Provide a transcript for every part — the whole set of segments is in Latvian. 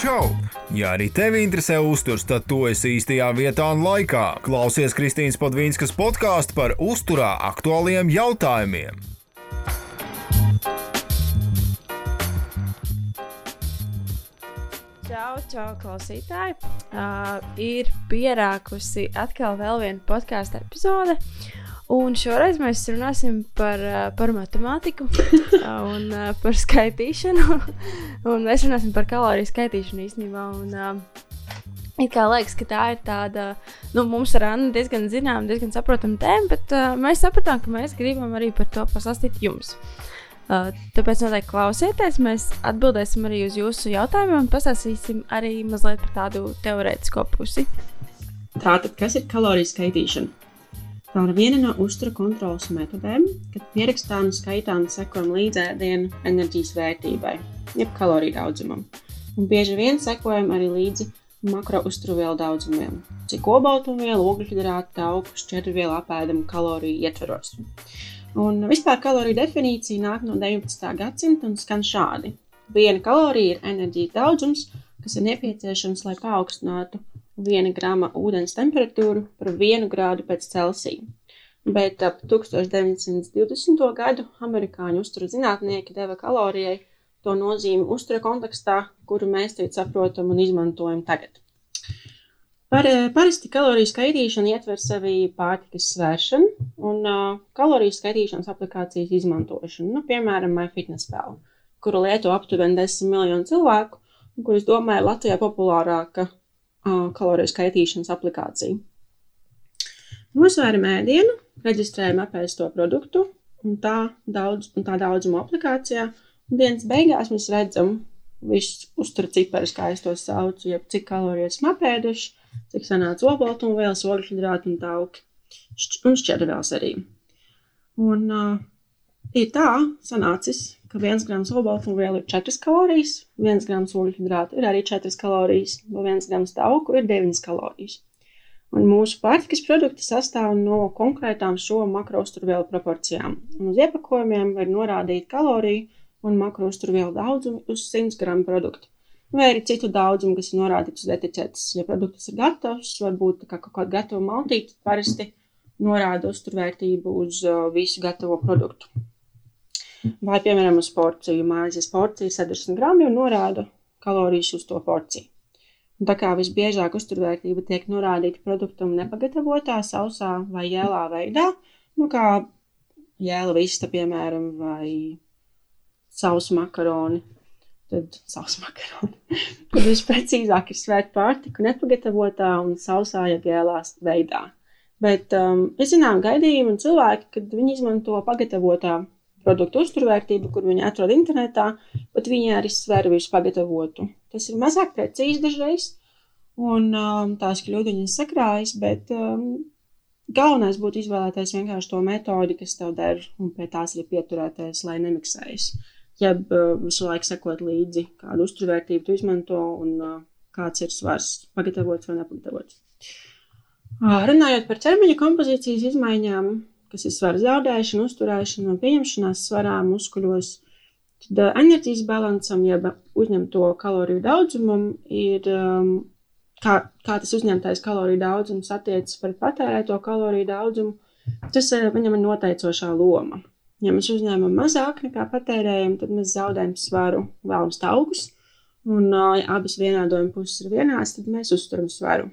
Čau! Ja arī tevi interesē uzturs, tad tu esi īstajā vietā un laikā. Klausies Kristīnas Padvīnskas podkāstu par uzturā aktuāliem jautājumiem. Čau, čau, klausītāji! Uh, ir pierākusi atkal vēl viena podkāstu epizode. Un šoreiz mēs runāsim par, par matemātiku un par skaitīšanu. un mēs runāsim par kaloriju skaitīšanu īstenībā. Un, It kā liekas, ka tā ir tāda, nu, mums ar Annu diezgan zināma, diezgan saprotama tēma, bet uh, mēs sapratām, ka mēs gribam arī par to pastāstīt jums. Uh, tāpēc noteikti klausieties, mēs atbildēsim arī uz jūsu jautājumiem un pastāstīsim arī mazliet par tādu teorētisko pusi. Tātad, kas ir kaloriju skaitīšana? Tā ir viena no uzturu kontrolas metodēm, kad pierakstām un skaitām sekojam līdzi ēdienu enerģijas vērtībai, jeb kaloriju daudzumam. Un bieži vien sekojam arī līdzi makro uzturvielu daudzumiem, cik obaltumvielu, ogļhidrātu, tauku, šķērvielu apēdam kaloriju ietveros. Un vispār kaloriju definīcija nāk no 19. gadsimta un skan šādi. Viena kalorija ir enerģijas daudzums, kas ir nepieciešams, lai paaugstinātu 1 grama ūdens temperatūru par 1 grādu pēc Celsija. Bet ap 1920. gadu amerikāņu uzturu zinātnieki deva kalorijai to nozīmi uztura kontekstā, kuru mēs tagad saprotam un izmantojam tagad. Par, parasti kaloriju skaitīšana ietver sevī pārtikas svēršanu un uh, kaloriju skaitīšanas aplikācijas izmantošanu, nu, piemēram, MyFitnessPal, kuru lieto aptuveni 10 miljonu cilvēku, un kuras, domāju, Latvijā populārāka kaloriju skaitīšanas aplikāciju. Nosvēram ēdienu, reģistrējam apēsto produktu un tā, daudz, un tā daudzuma aplikācijā. Un dienas beigās mēs redzam visus uzturu ciparus, kā es to saucu, jeb cik kalorijas apēduši, cik sanāca obaltumvielas, ogļhidrāti un tauki. Un šķērdevielas arī. Un uh, ir tā sanācis, ka 1 grams olbaltumvielu ir 4 kalorijas, 1 grams ogļhidrātu ir arī 4 kalorijas, no 1 grams tauku ir 9 kalorijas. Un mūsu pārtikas produkti sastāv no konkrētām šo makrouzturvielu proporcijām. Un uz iepakojumiem var norādīt kaloriju un makrouzturvielu daudzumu uz 100 gramu produktu. Vai arī citu daudzumu, kas ir norādīts uz etiķetes. Ja produkts ir gatavs, varbūt kā kaut kāda gatava maltīte, parasti norāda uzturvērtību uz uh, visu gatavo produktu. Vai, piemēram, uz porciju maizes porcija 70 gramu un norāda kalorijas uz to porciju. Un tā kā visbiežāk uzturvērtība tiek norādīta produktam nepagatavotā, sausā vai jēlā veidā, nu kā jēla vista, piemēram, vai sausu makaroni, tad sausu makaroni. Tad visprecīzāk ir svērt pārtiku nepagatavotā un sausā, ja jēlās veidā. Bet um, es zinām gaidījumu un cilvēki, kad viņi izmanto pagatavotā produktu uzturvērtību, kur viņi atrod internetā, bet viņi arī sver visu pagatavotu. Tas ir mazāk precīzi dažreiz, un um, tās kļūdiņas sakrājas, bet um, galvenais būtu izvēlēties vienkārši to metodi, kas tev der, un pie tās arī pieturēties, lai nemiksējas. Jeb uh, visu laiku sekot līdzi, kādu uzturvērtību tu izmanto un uh, kāds ir svars, pagatavots vai nepagatavots. Uh, runājot par ķermeņa kompozīcijas izmaiņām, kas ir svara zaudēšana, uzturēšana un pieņemšanās svarā muskuļos. Tad enerģijas balansam, jeb uzņemto kaloriju daudzumam, ir um, kā, kā tas uzņemtais kaloriju daudzums attiecas pret patērēto kaloriju daudzumu. Tas viņam ir noteicošā loma. Ja mēs uzņēmam mazāk nekā patērējam, tad mēs zaudējam svaru, vēlams taukus. Un, ja abas vienādojuma puses ir vienādas, tad mēs uzturam svaru.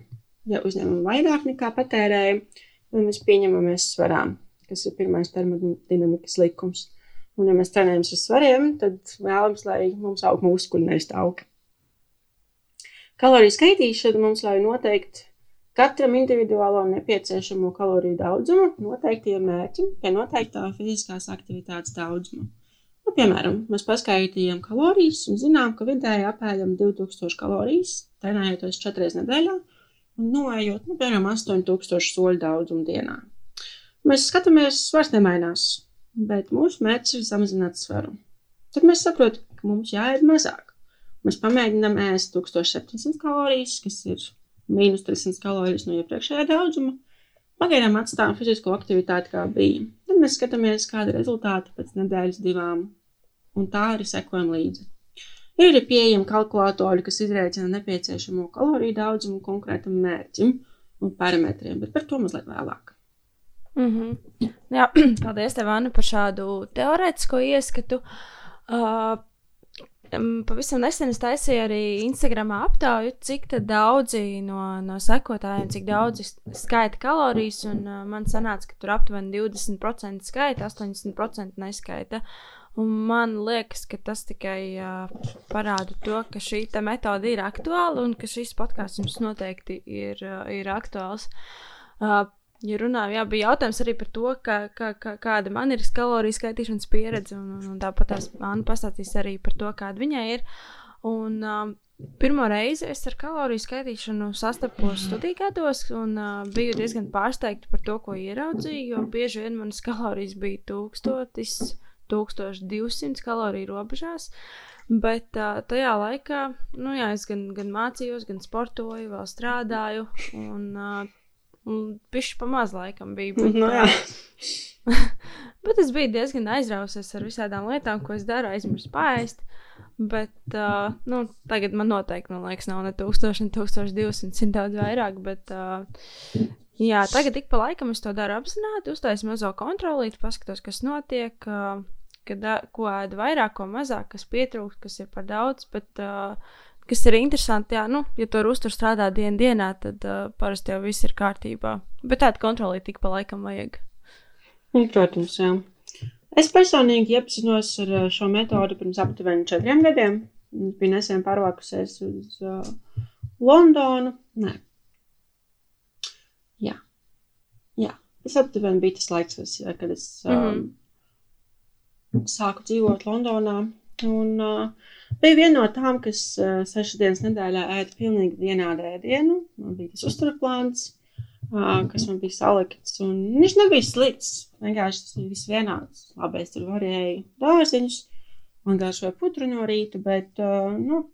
Ja uzņemam vairāk nekā patērējam, tad mēs pieņemamies svarām kas ir pirmais termodinamikas likums. Un, ja mēs trenējamies ar svariem, tad vēlams, lai mums aug muskuļi, nevis tauki. Kaloriju skaitīšana mums ļauj noteikt katram individuālo nepieciešamo kaloriju daudzumu noteiktiem mērķim pie noteiktā fiziskās aktivitātes daudzuma. Nu, piemēram, mēs paskaidrojam kalorijas un zinām, ka vidēji apēdam 2000 kalorijas, trenējoties 4 reizes nedēļā un noejot, nu, piemēram, 8000 soļu daudzumu dienā. Mēs skatāmies, svars nemainās, bet mūsu mērķis ir samazināt svaru. Tad mēs saprotam, ka mums jāēd mazāk. Mēs pamēģinām ēst 1700 kalorijas, kas ir mīnus 300 kalorijas no iepriekšējā daudzuma. Pagaidām atstājam fizisko aktivitāti, kā bija. Tad mēs skatāmies, kāda ir rezultāti pēc nedēļas, divām, un tā arī sekojam līdzi. Ir pieejami kalkulatori, kas izreikina nepieciešamo kaloriju daudzumu konkrētam mērķim un parametriem, bet par to mazliet vēlāk. Mm -hmm. Jā, paldies, tev, Anna, par šādu teorētisko ieskatu. Uh, Pavisam nesen es taisīju arī Instagram aptauju, cik daudzi no, no sekotājiem, cik daudzi skaita kalorijas. Un, uh, man sanāca, ka tur aptuveni 20% skaita, 80% neskaita. Un man liekas, ka tas tikai uh, parāda to, ka šī metode ir aktuāla un ka šis podkāsts jums noteikti ir, uh, ir aktuāls. Uh, Ja runājam, jā, bija jautājums arī par to, ka, ka, ka, kāda man ir kaloriju skaitīšanas pieredze, un, un tāpat tās Anna pastāstīs arī par to, kāda viņai ir. Un, um, pirmo reizi es ar kaloriju skaitīšanu sastapos studiju gados, un uh, biju diezgan pārsteigta par to, ko ieraudzīju, jo bieži vien manas kalorijas bija 1000, 1200 kaloriju robežās. Bet uh, tajā laikā, nu jā, es gan, gan mācījos, gan sportoju, vēl strādāju. Un, uh, Pišķi pamaz laikam bija. Bet, no, jā. bet es biju diezgan aizrausies ar visādām lietām, ko es daru, aizmirsu pāriest. Bet uh, nu, tagad man noteikti, man liekas, nav ne 1000, ne 1200, ir daudz vairāk. Bet, uh, jā, tagad ik pa laikam es to daru apzināti, uztaisu mazo kontrolīti, paskatos, kas notiek. Uh, kad, ko ēdu vairāk, ko mazāk, kas pietrūkst, kas ir par daudz. Bet, uh, kas ir interesanti. Jā, nu, ja tur uztur strādā dienas dienā, tad uh, parasti jau viss ir kārtībā. Bet tāda kontrole tik pa laikam vajag. Protams, jā. Es personīgi iepazinos ar šo metodi pirms aptuveni četriem gadiem. Es biju nesen pārvākusies uz uh, Londonu. Nē. Jā. Jā. Tas aptuveni bija tas laiks, kad es um, mm -hmm. sāku dzīvot Londonā. Un, uh, Bija viena no tām, kas uh, sešas dienas nedēļā ēda pilnīgi vienādu ēdienu. Man bija tas uzturplāns, uh, kas man bija salikts. Un viņš nebija slikts. Vienkārši tas bija viss vienāds. Labi, es tur varēju dārziņus, man garšoja putru no rīta, bet uh, nu,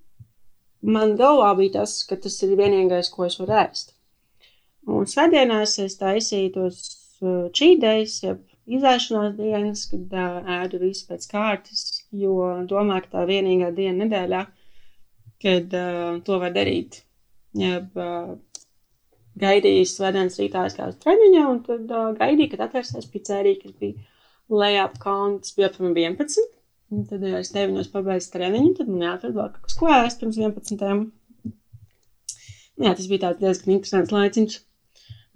man galvā bija tas, ka tas ir vienīgais, ko es varu ēst. Un svētdienās es taisīju tos čīdējus, jeb izēšanās dienas, kad ēdu visu pēc kārtas jo domāju, ka tā vienīgā diena nedēļā, kad uh, to var darīt. Jeb, uh, gaidīju svētdienas rītā aizgāju uz treniņu, un tad uh, gaidīju, kad atvērsies pizzerija, kas bija lejā ap kalnu, tas bija apmēram 11. Un tad, ja es deviņos pabeidzu treniņu, tad man jāatrod vēl kaut kas, ko ēst pirms 11. Jā, tas bija tāds diezgan interesants laiciņš.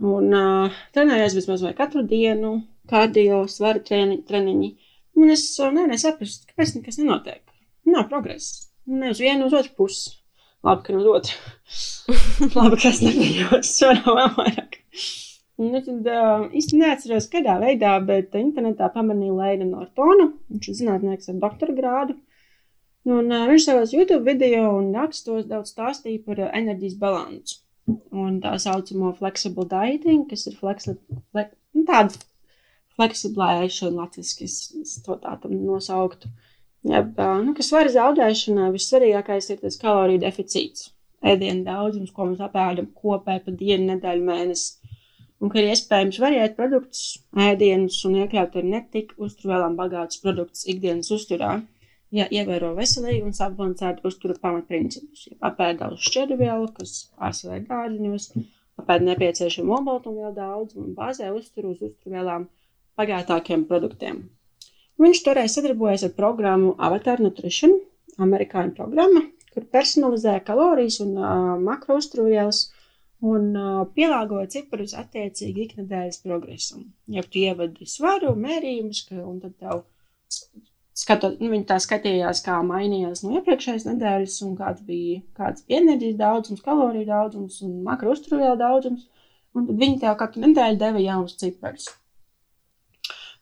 Un uh, trenējos vismaz vai katru dienu, kardio, svaru treni, treniņi. Un es nevarēju saprast, kāpēc nekas nenotiek. Nav progresa. Ne uz vienu, uz otru pusi. Labi, ka uz otru. Labi, ka es nebijos. Nav vēl vairāk. Nu, tad uh, īsti neatceros, kādā veidā, bet internetā pamanīju Leinu Nortonu. Viņš ir zinātnieks ar doktora grādu. Un uh, viņš savos YouTube video un rakstos daudz stāstīja par enerģijas balansu. Un tā saucamo flexible dieting, kas ir flexible, fle, nu, tāda fleksiblēšana, latviski es to tā tam nosauktu. Jeb, nu, kas var zaudēšanā vissvarīgākais ir tas kaloriju deficīts. Ēdienu daudzums, ko mēs apēdam kopē pa dienu, nedēļu, mēnesi. Un ka ir iespējams variēt produktus, ēdienus un iekļaut arī netik uzturvēlām bagātus produktus ikdienas uzturā, ja ievēro veselīgu un sabalansētu uzturu pamatprincipus. Ja apēd daudz šķērdvielu, kas ir dārziņos, apēd nepieciešamo olbaltumvielu daudzumu un bāzē uzturu uz uzturvēlām bagātākiem produktiem. Viņš toreiz sadarbojas ar programmu Avatar Nutrition, amerikāņu programma, kur personalizē kalorijas un uh, makro uzturvielas un uh, pielāgo ciparus attiecīgi iknedēļas progresam. Ja tu ievadi svaru, mērījumus, un tad tev skatot, nu, viņi tā skatījās, kā mainījās no iepriekšējās nedēļas, un kāds bija, kāds enerģijas daudzums, kaloriju daudzums un makro uzturvielu daudzums, un tad viņi tev katru nedēļu deva jaunus ciparus.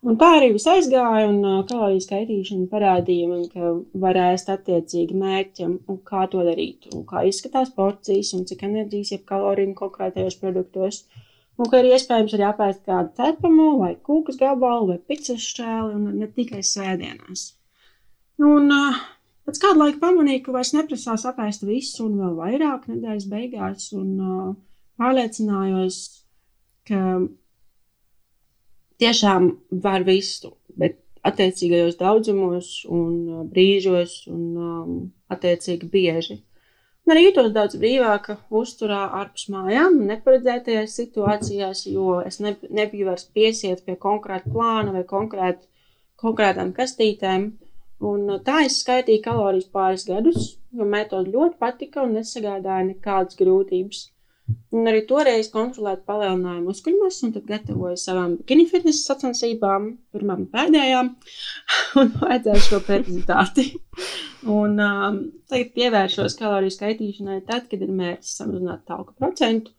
Un tā arī viss aizgāja, un uh, kaloriju skaitīšana parādīja man, ka var ēst attiecīgi mērķam, un kā to darīt, un kā izskatās porcijas, un cik enerģijas, jeb kaloriju konkrētajos produktos. Un ka ir iespējams arī apēst kādu cepamo, vai kūkas gabalu, vai picas šķēli, un ne tikai svētdienās. Un uh, pēc kāda laika pamanīju, ka vairs neprasās apēst visu un vēl vairāk nedēļas beigās, un uh, pārliecinājos, ka tiešām var visu, bet attiecīgajos daudzumos un brīžos un um, attiecīgi bieži. Un arī jūtos daudz brīvāka uzturā ārpus mājām, neparedzētajās situācijās, jo es ne, nebiju vairs piesiet pie konkrēta plāna vai konkrēt, konkrētām kastītēm. Un tā es skaitīju kalorijas pāris gadus, jo metode ļoti patika un nesagādāja nekādas grūtības. Un arī toreiz kontrolēt palielinājumu muskuļus, un tad gatavoju savām bikini fitnesa sacensībām, pirmām un pēdējām, un vajadzēja šo precizitāti. Un um, tagad pievēršos kaloriju skaitīšanai tad, kad ir mērķis samazināt tauku procentu,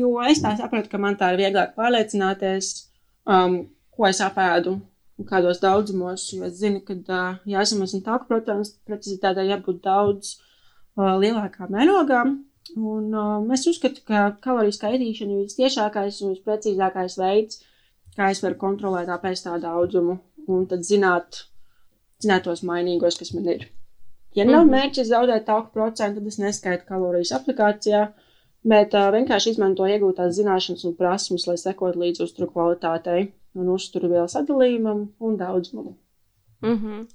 jo es tā sapratu, ka man tā ir vieglāk pārliecināties, um, ko es apēdu un kādos daudzumos, jo es zinu, ka uh, jāsamazina tauku procentu, precizitātei jābūt daudz uh, lielākām mērogām, Un, uh, es uzskatu, ka kaloriju skaitīšana ir vistiešākais un visprecīzākais veids, kā es varu kontrolēt apēstā daudzumu un tad zināt, zināt tos mainīgos, kas man ir. Ja nav mm -hmm. mērķis zaudēt tauku procentu, tad es neskaitu kalorijas aplikācijā, bet uh, vienkārši izmantoju iegūtās zināšanas un prasmes, lai sekot līdz uzturu kvalitātei un uzturu vielu sadalījumam un daudzumam. Mm -hmm.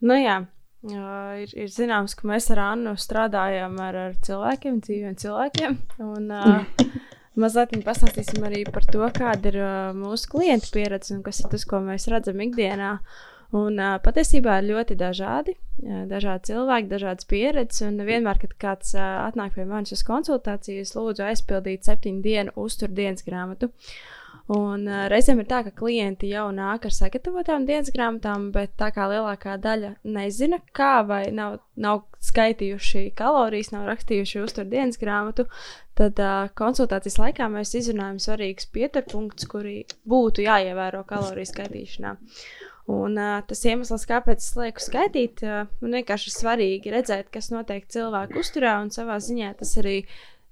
Nu jā, Uh, ir, ir zināms, ka mēs ar Annu strādājam ar, ar cilvēkiem, dzīviem cilvēkiem. Un, uh, mazliet pastāstīsim arī par to, kāda ir uh, mūsu klienta pieredze un kas ir tas, ko mēs redzam ikdienā. Un, uh, patiesībā ir ļoti dažādi, uh, dažādi cilvēki, dažādas pieredzes. Un vienmēr, kad kāds uh, atnāk pie manis uz konsultāciju, es lūdzu aizpildīt septiņu dienu uzturdienas grāmatu. Uh, Un uh, reizēm ir tā, ka klienti jau nāk ar sagatavotām dienas grāmatām, bet tā kā lielākā daļa nezina, kā vai nav, nav skaitījuši kalorijas, nav rakstījuši uztur dienas grāmatu, tad uh, konsultācijas laikā mēs izrunājam svarīgus pieturpunktus, kuri būtu jāievēro kaloriju skaitīšanā. Un, uh, tas iemesls, kāpēc es lieku skaitīt, uh, man vienkārši ir svarīgi redzēt, kas notiek cilvēku uzturā, un savā ziņā tas arī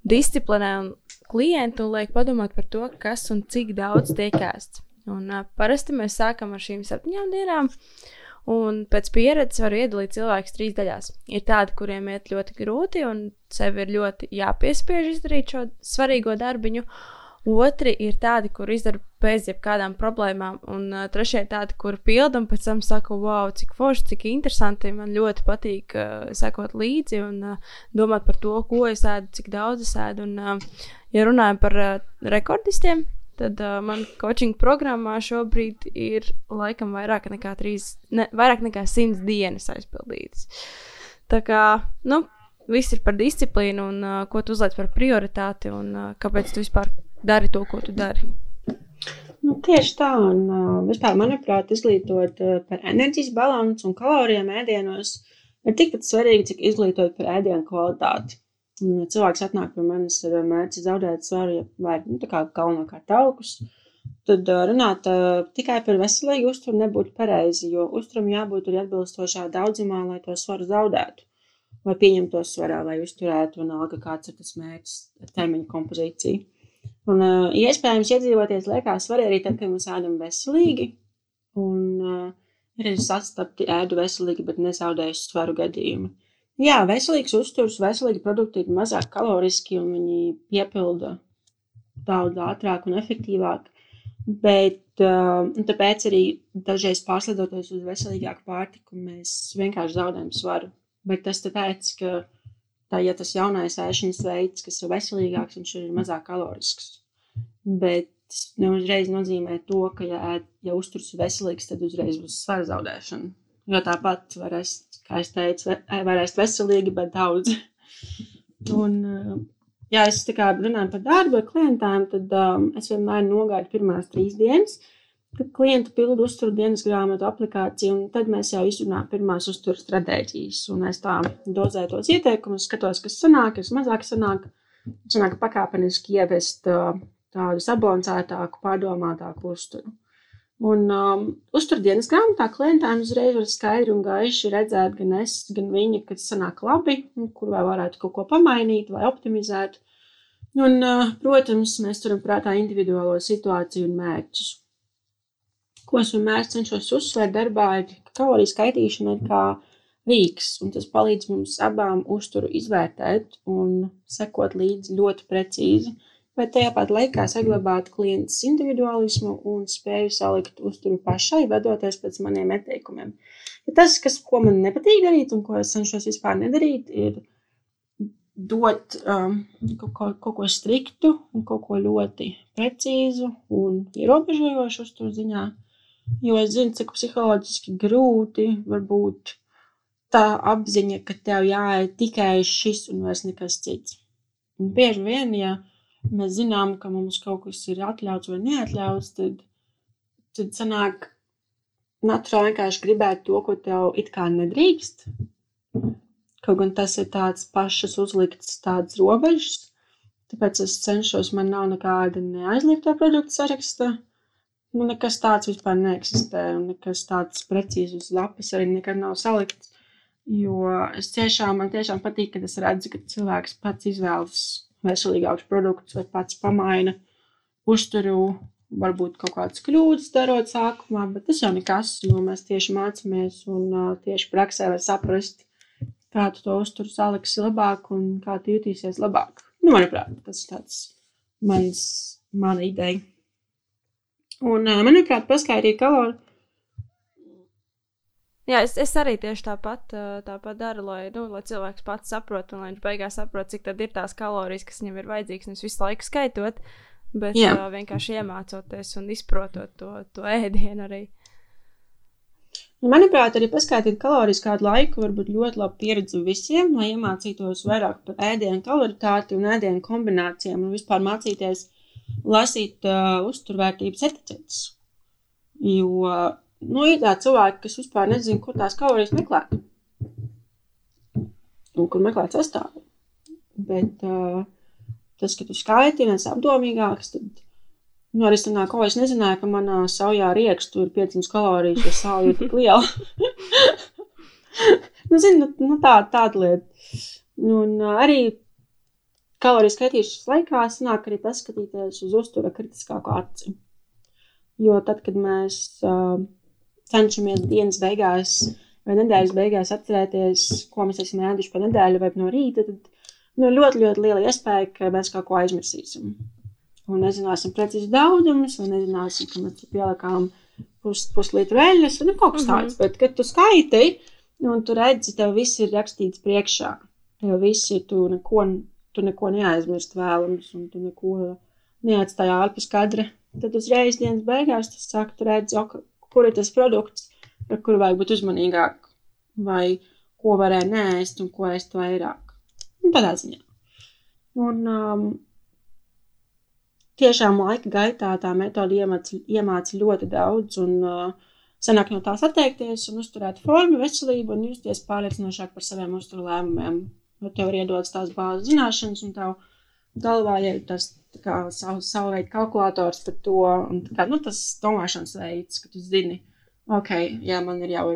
disciplinē un klientu un liek padomāt par to, kas un cik daudz tiek ēsts. Un, uh, parasti mēs sākam ar šīm septiņām dienām. Un pēc pieredzes var iedalīt cilvēkus trīs daļās. Ir tādi, kuriem iet ļoti grūti, un sev ir ļoti jāpiespiež izdarīt šo svarīgo darbiņu. Otri ir tādi, kur izdara bez jebkādām problēmām, un uh, trešie ir tādi, kur pilda un pēc tam saka, wow, cik forši, cik interesanti. Man ļoti patīk uh, sekot līdzi un uh, domāt par to, ko es ēdu, cik daudz es ēdu. Un, uh, Ja runājam par uh, rekordistiem, tad uh, man coaching programmā šobrīd ir laikam vairāk nekā, trīs, ne, vairāk nekā simts dienas aizpildītas. Tā kā, nu, viss ir par disciplīnu un uh, ko tu uzliec par prioritāti un uh, kāpēc tu vispār dari to, ko tu dari. Nu, tieši tā, un uh, vispār, manuprāt, izglītot uh, par enerģijas balansu un kalorijām ēdienos ir tikpat svarīgi, cik izglītot par ēdienu kvalitāti. Un cilvēks atnāk pie manis ar mērķi zaudēt svaru, vai nu, galvenokārt augus. Tad runāt uh, tikai par veselīgu uzturu nebūtu pareizi, jo uzturam jābūt arī atbilstošā daudzumā, lai to svaru zaudētu. Vai pieņemtos svarā, lai uzturētu, vienalga kāds ir tas mērķis, termiņa kompozīcija. Un, uh, iespējams, iedzīvoties liekas svarīgi arī tad, kad mēs ēdam veselīgi. Un uh, ir arī sastapti ēdu veselīgi, bet nezaudējuši svaru gadījumi. Jā, veselīgs uzturs, veselīgi produkti ir mazāk kaloriski un viņi piepilda daudz ātrāk un efektīvāk. Bet uh, tāpēc arī dažreiz pārslidoties uz veselīgāku pārtiku, mēs vienkārši zaudējam svaru. Bet tas tāpēc, ka tā, ja tas jaunais ēšanas veids, kas ir veselīgāks, viņš ir mazāk kalorisks. Bet neuzreiz nozīmē to, ka, ja, ja uzturs ir veselīgs, tad uzreiz būs svara zaudēšana. Jo tāpat var ēst kā es teicu, var ēst veselīgi, bet daudz. Un, ja es tā kā runāju par darbu ar klientiem, tad um, es vienmēr nogaidu pirmās trīs dienas, kad klienti pilda uzturu dienas grāmatu aplikāciju, un tad mēs jau izrunājam pirmās uzturu stratēģijas. Un es tā dozēju tos ieteikumus, skatos, kas sanāk, kas mazāk sanāk. Sanāk pakāpeniski ievest uh, tādu sabalansētāku, pārdomātāku uzturu. Un um, uzturdienas grāmatā klientiem uzreiz var skaidri un gaiši redzēt, gan es, gan viņa, kas sanāk labi, kur vai varētu kaut ko pamainīt vai optimizēt. Un, uh, protams, mēs turam prātā individuālo situāciju un mērķus. Ko es vienmēr cenšos uzsvērt darbā, ir, ka kaloriju skaitīšana ir kā rīks, un tas palīdz mums abām uzturu izvērtēt un sekot līdzi ļoti precīzi. bet tajā pat laikā saglabāt klientas individualismu un spēju salikt uzturu pašai, vadoties pēc maniem ieteikumiem. Ja tas, kas, ko man nepatīk darīt un ko es cenšos vispār nedarīt, ir dot um, kaut, ko, kaut ko striktu un kaut ko ļoti precīzu un ierobežojošu uzturu ziņā. Jo es zinu, cik psiholoģiski grūti var būt tā apziņa, ka tev jāiet tikai šis un vairs nekas cits. Un bieži vien, ja mēs zinām, ka mums kaut kas ir atļauts vai neatļauts, tad, tad sanāk naturāli vienkārši gribēt to, ko tev it kā nedrīkst. Kaut gan tas ir tāds pašas uzlikts tāds robežas, tāpēc es cenšos, man nav nekāda neaizliegto produktu saraksta. Nu, nekas tāds vispār neeksistē, un nekas tāds precīzi uz lapas arī nekad nav salikts. Jo es tiešām, man tiešām patīk, kad es redzu, ka cilvēks pats izvēlas veselīgākus produktus vai pats pamaina uzturu. Varbūt kaut kādas kļūdas darot sākumā, bet tas jau nekas, jo mēs tieši mācāmies un uh, tieši praksē var saprast, kā tu to uzturu saliksi labāk un kā tu jutīsies labāk. Nu, manuprāt, tas ir tāds mans, mana ideja. Un, uh, manuprāt, paskaidrīt kaloriju Jā, es, es arī tieši tāpat, tāpat daru, lai, nu, lai cilvēks pats saprotu, un lai viņš beigās saprotu, cik tad ir tās kalorijas, kas viņam ir vajadzīgas. Nevis visu laiku skaitot, bet Jā. uh, vienkārši iemācoties un izprotot to, to ēdienu arī. Manuprāt, arī paskaidrot kalorijas kādu laiku var būt ļoti laba pieredze visiem, lai iemācītos vairāk par ēdienu kaloritāti un ēdienu kombinācijām un vispār mācīties lasīt uh, uzturvērtības etiķetes. Jo nu, ir tādi cilvēki, kas vispār nezina, kur tās kalorijas meklēt. Un kur meklēt sastāvu. Bet uh, tas, ka tu skaiti, viens apdomīgāks, tad, nu, arī sanāk, ko es nezināju, ka manā saujā riekstu ir 500 kalorijas, jo sauja ir tik liela. nu, zini, nu, nu tā, tāda lieta. Un uh, arī kaloriju skaitīšanas laikā sanāk arī paskatīties uz uztura kritiskāku aci. Jo tad, kad mēs uh, cenšamies dienas beigās vai nedēļas beigās atcerēties, ko mēs esam ēduši pa nedēļu vai no rīta, tad nu, ļoti, ļoti liela iespēja, ka mēs kaut ko aizmirsīsim. Un nezināsim precīzi daudzumus, vai nezināsim, ka mēs pielikām pus, puslitru eļļas, nu, kaut kas tāds. Mm -hmm. Bet, kad tu skaiti, un tu redzi, tev viss ir rakstīts priekšā, tev viss ir, tu neko, tu neko neaizmirst vēlams, un tu neko neatstāji ārpus kadra, tad uzreiz dienas beigās tas tu redzi, kur ir tas produkts, par kuru vajag būt uzmanīgāk, vai ko varēja nēst un ko ēst vairāk. Un tādā ziņā. Un um, tiešām laika gaitā tā metode iemāca, iemāca ļoti daudz un uh, sanāk no tās atteikties un uzturēt formu, veselību un justies pārliecinošāk par saviem uzturu lēmumiem. Jo tev ir iedodas tās bāzes zināšanas un tev galvā ir tas kā, savu, savu veidu kalkulators par to. Un, kā, nu, tas domāšanas veids, ka tu zini, ok, ja man ir jau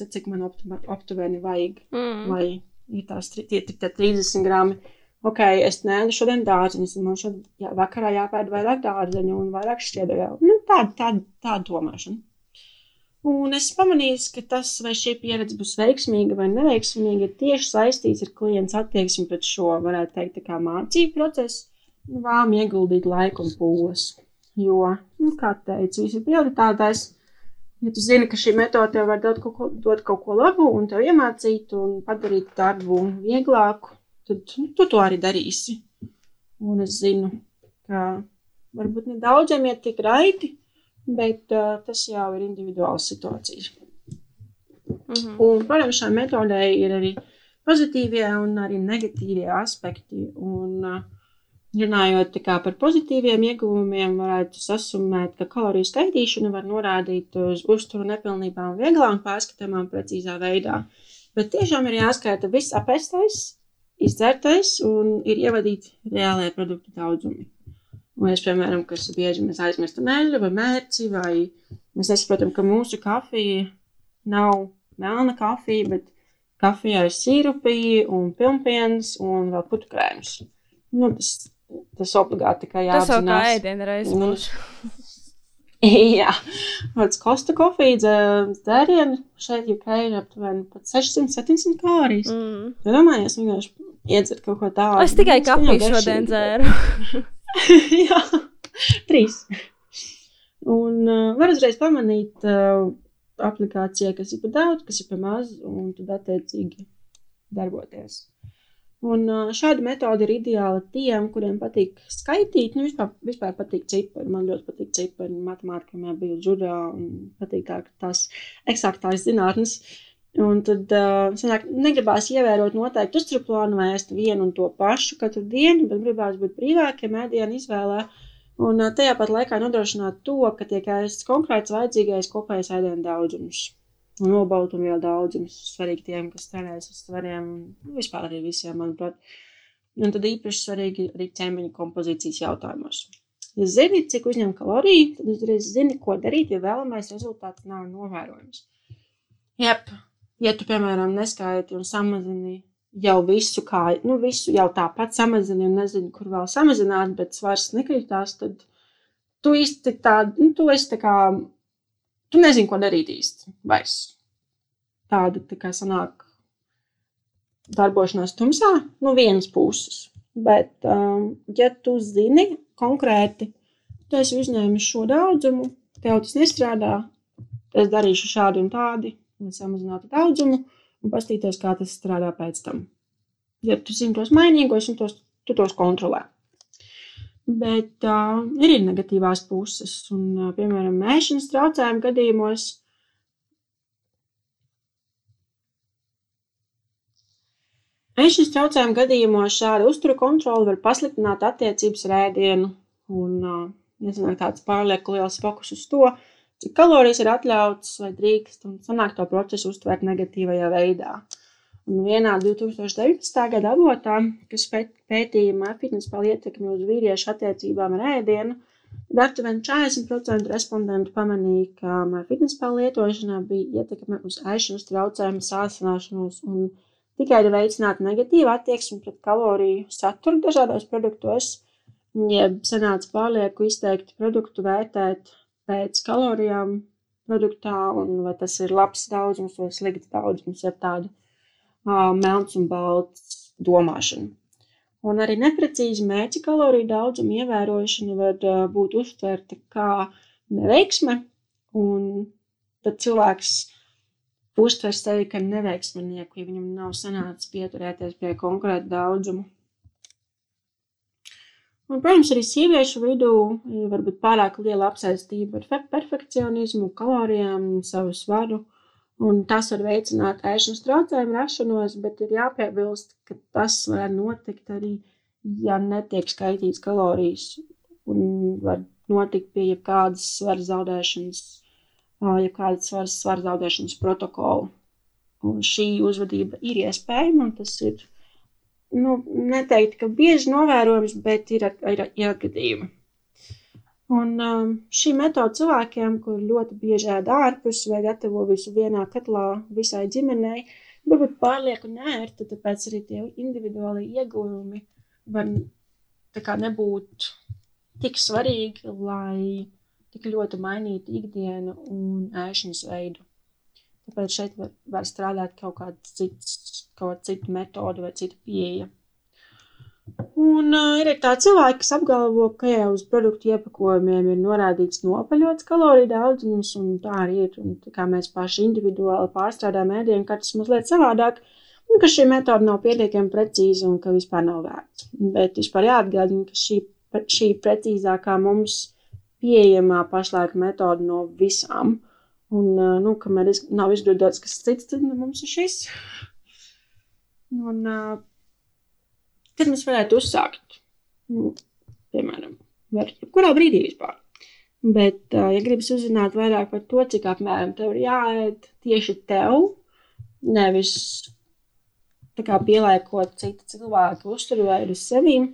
tad cik man aptuveni vajag, mm. lai ir tās tie, tie 30 grami. Ok, es nēdu šodien dārziņus, un man šodien jā, vakarā jāpēd vairāk dārzeņu un vairāk šķiedēvēl. Nu, tāda, tāda, tāda domāšana. Un es pamanīju, ka tas, vai šī pieredze būs veiksmīga vai neveiksmīga, ir tieši saistīts ar klienta attieksmi pret šo, varētu teikt, kā mācību procesu vēlam ieguldīt laiku un pūles. Jo, nu, kā teicu, viss ir prioritātais. Ja tu zini, ka šī metode tev var dot kaut ko, dot kaut ko labu un tev iemācīt un padarīt darbu vieglāku, tad nu, tu to arī darīsi. Un es zinu, ka varbūt nedaudziem iet tik raiti, bet uh, tas jau ir individuāls situācijas. Mm -hmm. Un, protams, šai metodei ir arī pozitīvie un arī negatīvie aspekti. Un, uh, Runājot par pozitīviem ieguvumiem, varētu sasumēt, ka kaloriju skaitīšana var norādīt uz uzturu nepilnībām vieglā un pārskatāmā precīzā veidā. Bet tiešām ir jāskaita viss apēstais, izdzertais un ir ievadīti reālajie produktu daudzumi. Un es, piemēram, kas bieži mēs aizmirstam eļļu vai mērci, vai mēs nesaprotam, ka mūsu kafija nav melna kafija, bet kafijā ir sīrupi un pilnpiens un vēl putukrējums. Nu, tas tas obligāti tikai jāapzinās. Tas jau kā ēdiena reize būs. Jā, tāds kosta kofīdze dzērienu šeit UK ir aptuveni pat 600-700 kalorijas. Mm. Tu domājies vienkārši iedzert kaut ko tādu. Es tikai kafiju šodien dzēru. Jā, trīs. Un uh, var uzreiz pamanīt uh, aplikācijā, kas ir par daudz, kas ir par maz, un tad attiecīgi darboties. Un uh, šāda metode ir ideāla tiem, kuriem patīk skaitīt. Nu, vispār, vispār patīk cipari. Man ļoti patīk cipari. Matemātikā man bija džurā un patīk tā, tās eksaktās zinātnes. Un tad uh, sanāk, negribās ievērot noteikti uzturplānu vai ēst vienu un to pašu katru dienu, bet gribās būt brīvākiem ēdienu izvēlē. Uh, Un tajā pat laikā nodrošināt to, ka tiek ēsts konkrēts vajadzīgais kopējais ēdienu daudzums. Un nobaltumvielu daudzums svarīgi tiem, kas trenējas uz svariem, un vispār arī visiem, manuprāt. Un tad īpaši svarīgi arī ķēmeņa kompozīcijas jautājumos. Ja zini, cik uzņem kaloriju, tad uzreiz zini, ko darīt, ja vēlamais rezultāts nav novērojams. Jep, ja tu, piemēram, neskaiti un samazini jau visu, kā, nu, visu jau tāpat samazini un nezinu, kur vēl samazināt, bet svars nekritās, tad tu īsti tā, nu, tu esi tā kā, tu nezini, ko darīt īsti vairs. Tāda tā kā sanāk darbošanās tumsā no vienas puses. Bet, um, ja tu zini konkrēti, tu esi uzņēmis šo daudzumu, tev tas nestrādā, es darīšu šādi un tādi, samazinātu daudzumu, un paskatīties, kā tas strādā pēc tam. Ja tu zini tos mainīgos, un tos, tu tos kontrolē. Bet uh, ir arī negatīvās puses, un, uh, piemēram, mēšanas traucējumu gadījumos. Mēšanas traucējumu gadījumos šāda uztura kontrole var pasliktināt attiecības ar ēdienu, un, uh, ja sanāk tāds pārlieku liels fokus uz to, cik kalorijas ir atļauts vai drīkst, un sanāk to procesu uztvērt negatīvajā veidā. Un vienā 2019. gada avotā, kas pētīja fitnesa ietekmi uz vīriešu attiecībām ar ēdienu, tad aptuveni 40% respondentu pamanīja, ka fitnesa lietošanā bija ietekme uz ēšanas traucējumu sāsināšanos un tikai veicināt negatīvu attieksmi pret kaloriju saturu dažādos produktos, jeb sanāca pārlieku izteikti produktu vērtēt pēc kalorijām produktā, un vai tas ir labs daudzums vai slikts daudzums ar tādu uh, melns un balts domāšanu. Un arī neprecīzi mērķa kaloriju daudzuma ievērošana var uh, būt uztverta kā neveiksme, un tad cilvēks uztver sevi kā neveiksminieku, ja viņam nav sanācis pieturēties pie konkrēta daudzuma. Un, protams, arī sieviešu vidū var būt pārāk liela apsaistība ar perfekcionismu, kalorijām, savu svaru. Un tas var veicināt ēšanas traucējumu rašanos, bet ir jāpiebilst, ka tas var notikt arī, ja netiek skaitīts kalorijas. Un var notikt pie jebkādas svara zaudēšanas, jebkādas svara, svara zaudēšanas protokola. Un šī uzvedība ir iespējama, un tas ir nu, neteiktu, ka bieži novērojams, bet ir, ir, ir gadījumi. Un um, šī metode cilvēkiem, kur ļoti bieži ēd ārpus vai gatavo visu vienā katlā visai ģimenei, varbūt pārlieku nērta, tāpēc arī tie individuāli ieguvumi var nebūt tik svarīgi, lai tik ļoti mainītu ikdienu un ēšanas veidu. Tāpēc šeit var, var strādāt kaut kāds cits kaut citu metodu vai citu pieeja. Un uh, ir tādi cilvēki, kas apgalvo, ka jau uz produktu iepakojumiem ir norādīts nopaļots kaloriju daudzums, un tā arī ir. Un, tā kā mēs paši individuāli pārstrādājam ēdienu, katrs mazliet savādāk, un ka šī metode nav pietiekami precīza un ka vispār nav vērts. Bet vispār jāatgādina, ka šī, šī precīzākā mums pieejamā pašlaik metode no visām. Un, uh, nu, kamēr nav izgudrots kas cits, tad nu, mums ir šis. Un, uh, kad mēs varētu uzsākt, nu, piemēram, var jebkurā brīdī vispār. Bet, uh, ja gribas uzzināt vairāk par to, cik apmēram tev ir jāēd tieši tev, nevis kā pieliekot citu cilvēku uzturveidu uz sevīm,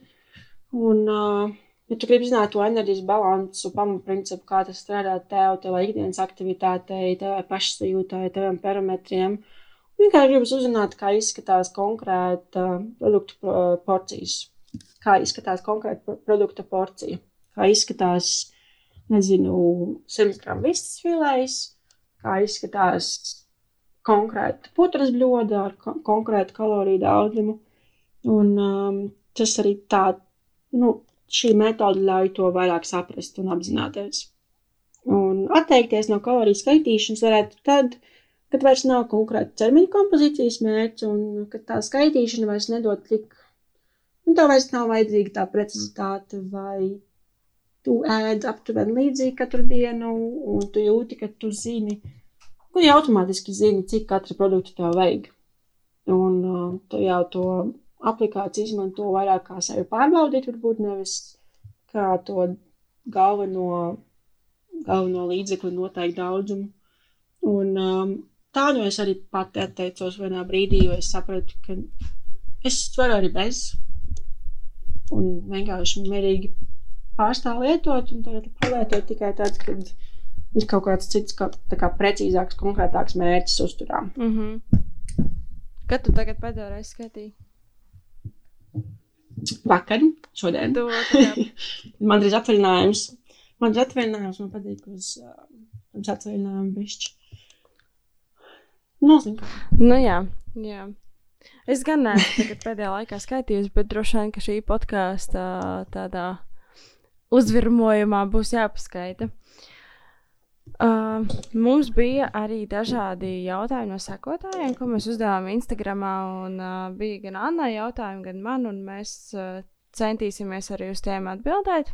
un, uh, ja tu gribi zināt to enerģijas balansu, pamatprincipu, kā tas strādā tev, tevai ikdienas aktivitātei, tevai pašsajūtai, teviem parametriem, uh, Vienkārši gribas uzzināt, kā izskatās konkrēta produktu porcijas, kā izskatās konkrēta produkta porcija, kā izskatās, nezinu, 100 gramu vistas filējas, kā izskatās konkrēta putras bļoda ar ko konkrētu kaloriju daudzumu. Un um, tas arī tā, nu, šī metode ļauj to vairāk saprast un apzināties. Un atteikties no kaloriju skaitīšanas varētu tad, kad vairs nav konkrēta ķermeņa kompozīcijas mērķa un kad tā skaitīšana vairs nedod tik, un tev vairs nav vajadzīga tā precizitāte vai tu ēd aptuveni līdzīgi katru dienu un tu jūti, ka tu zini, tu jau automātiski zini, cik katra produkta tev vajag. Un uh, tu jau to aplikāciju izmanto vairāk kā sevi pārbaudīt, varbūt nevis kā to galveno, galveno līdzekli noteikt daudzumu. Un um, tā nu es arī pati atteicos vienā brīdī, jo es sapratu, ka es varu arī bez. Un vienkārši mierīgi pārstāv lietot, un tagad palietot tikai tāds, kad ir kaut kāds cits, kā, kā precīzāks, konkrētāks mērķis uzturām. Mm -hmm. Kad tu tagad pēdējo reizi skatīji? Vakar, šodien. Jā. man drīz atvaļinājums. Man drīz atvaļinājums, man patīk uz, uh, atvaļinājumu bišķi. Nozinu. Nu jā, jā. Es gan neesmu pēdējā laikā skaitījusi, bet droši vien, ka šī podkāsta tādā uzvirmojumā būs jāpaskaita. Uh, mums bija arī dažādi jautājumi no sekotājiem, ko mēs uzdevām Instagram. Uh, bija gan Anna jautājumi, gan man, un mēs uh, centīsimies arī uz tiem atbildēt.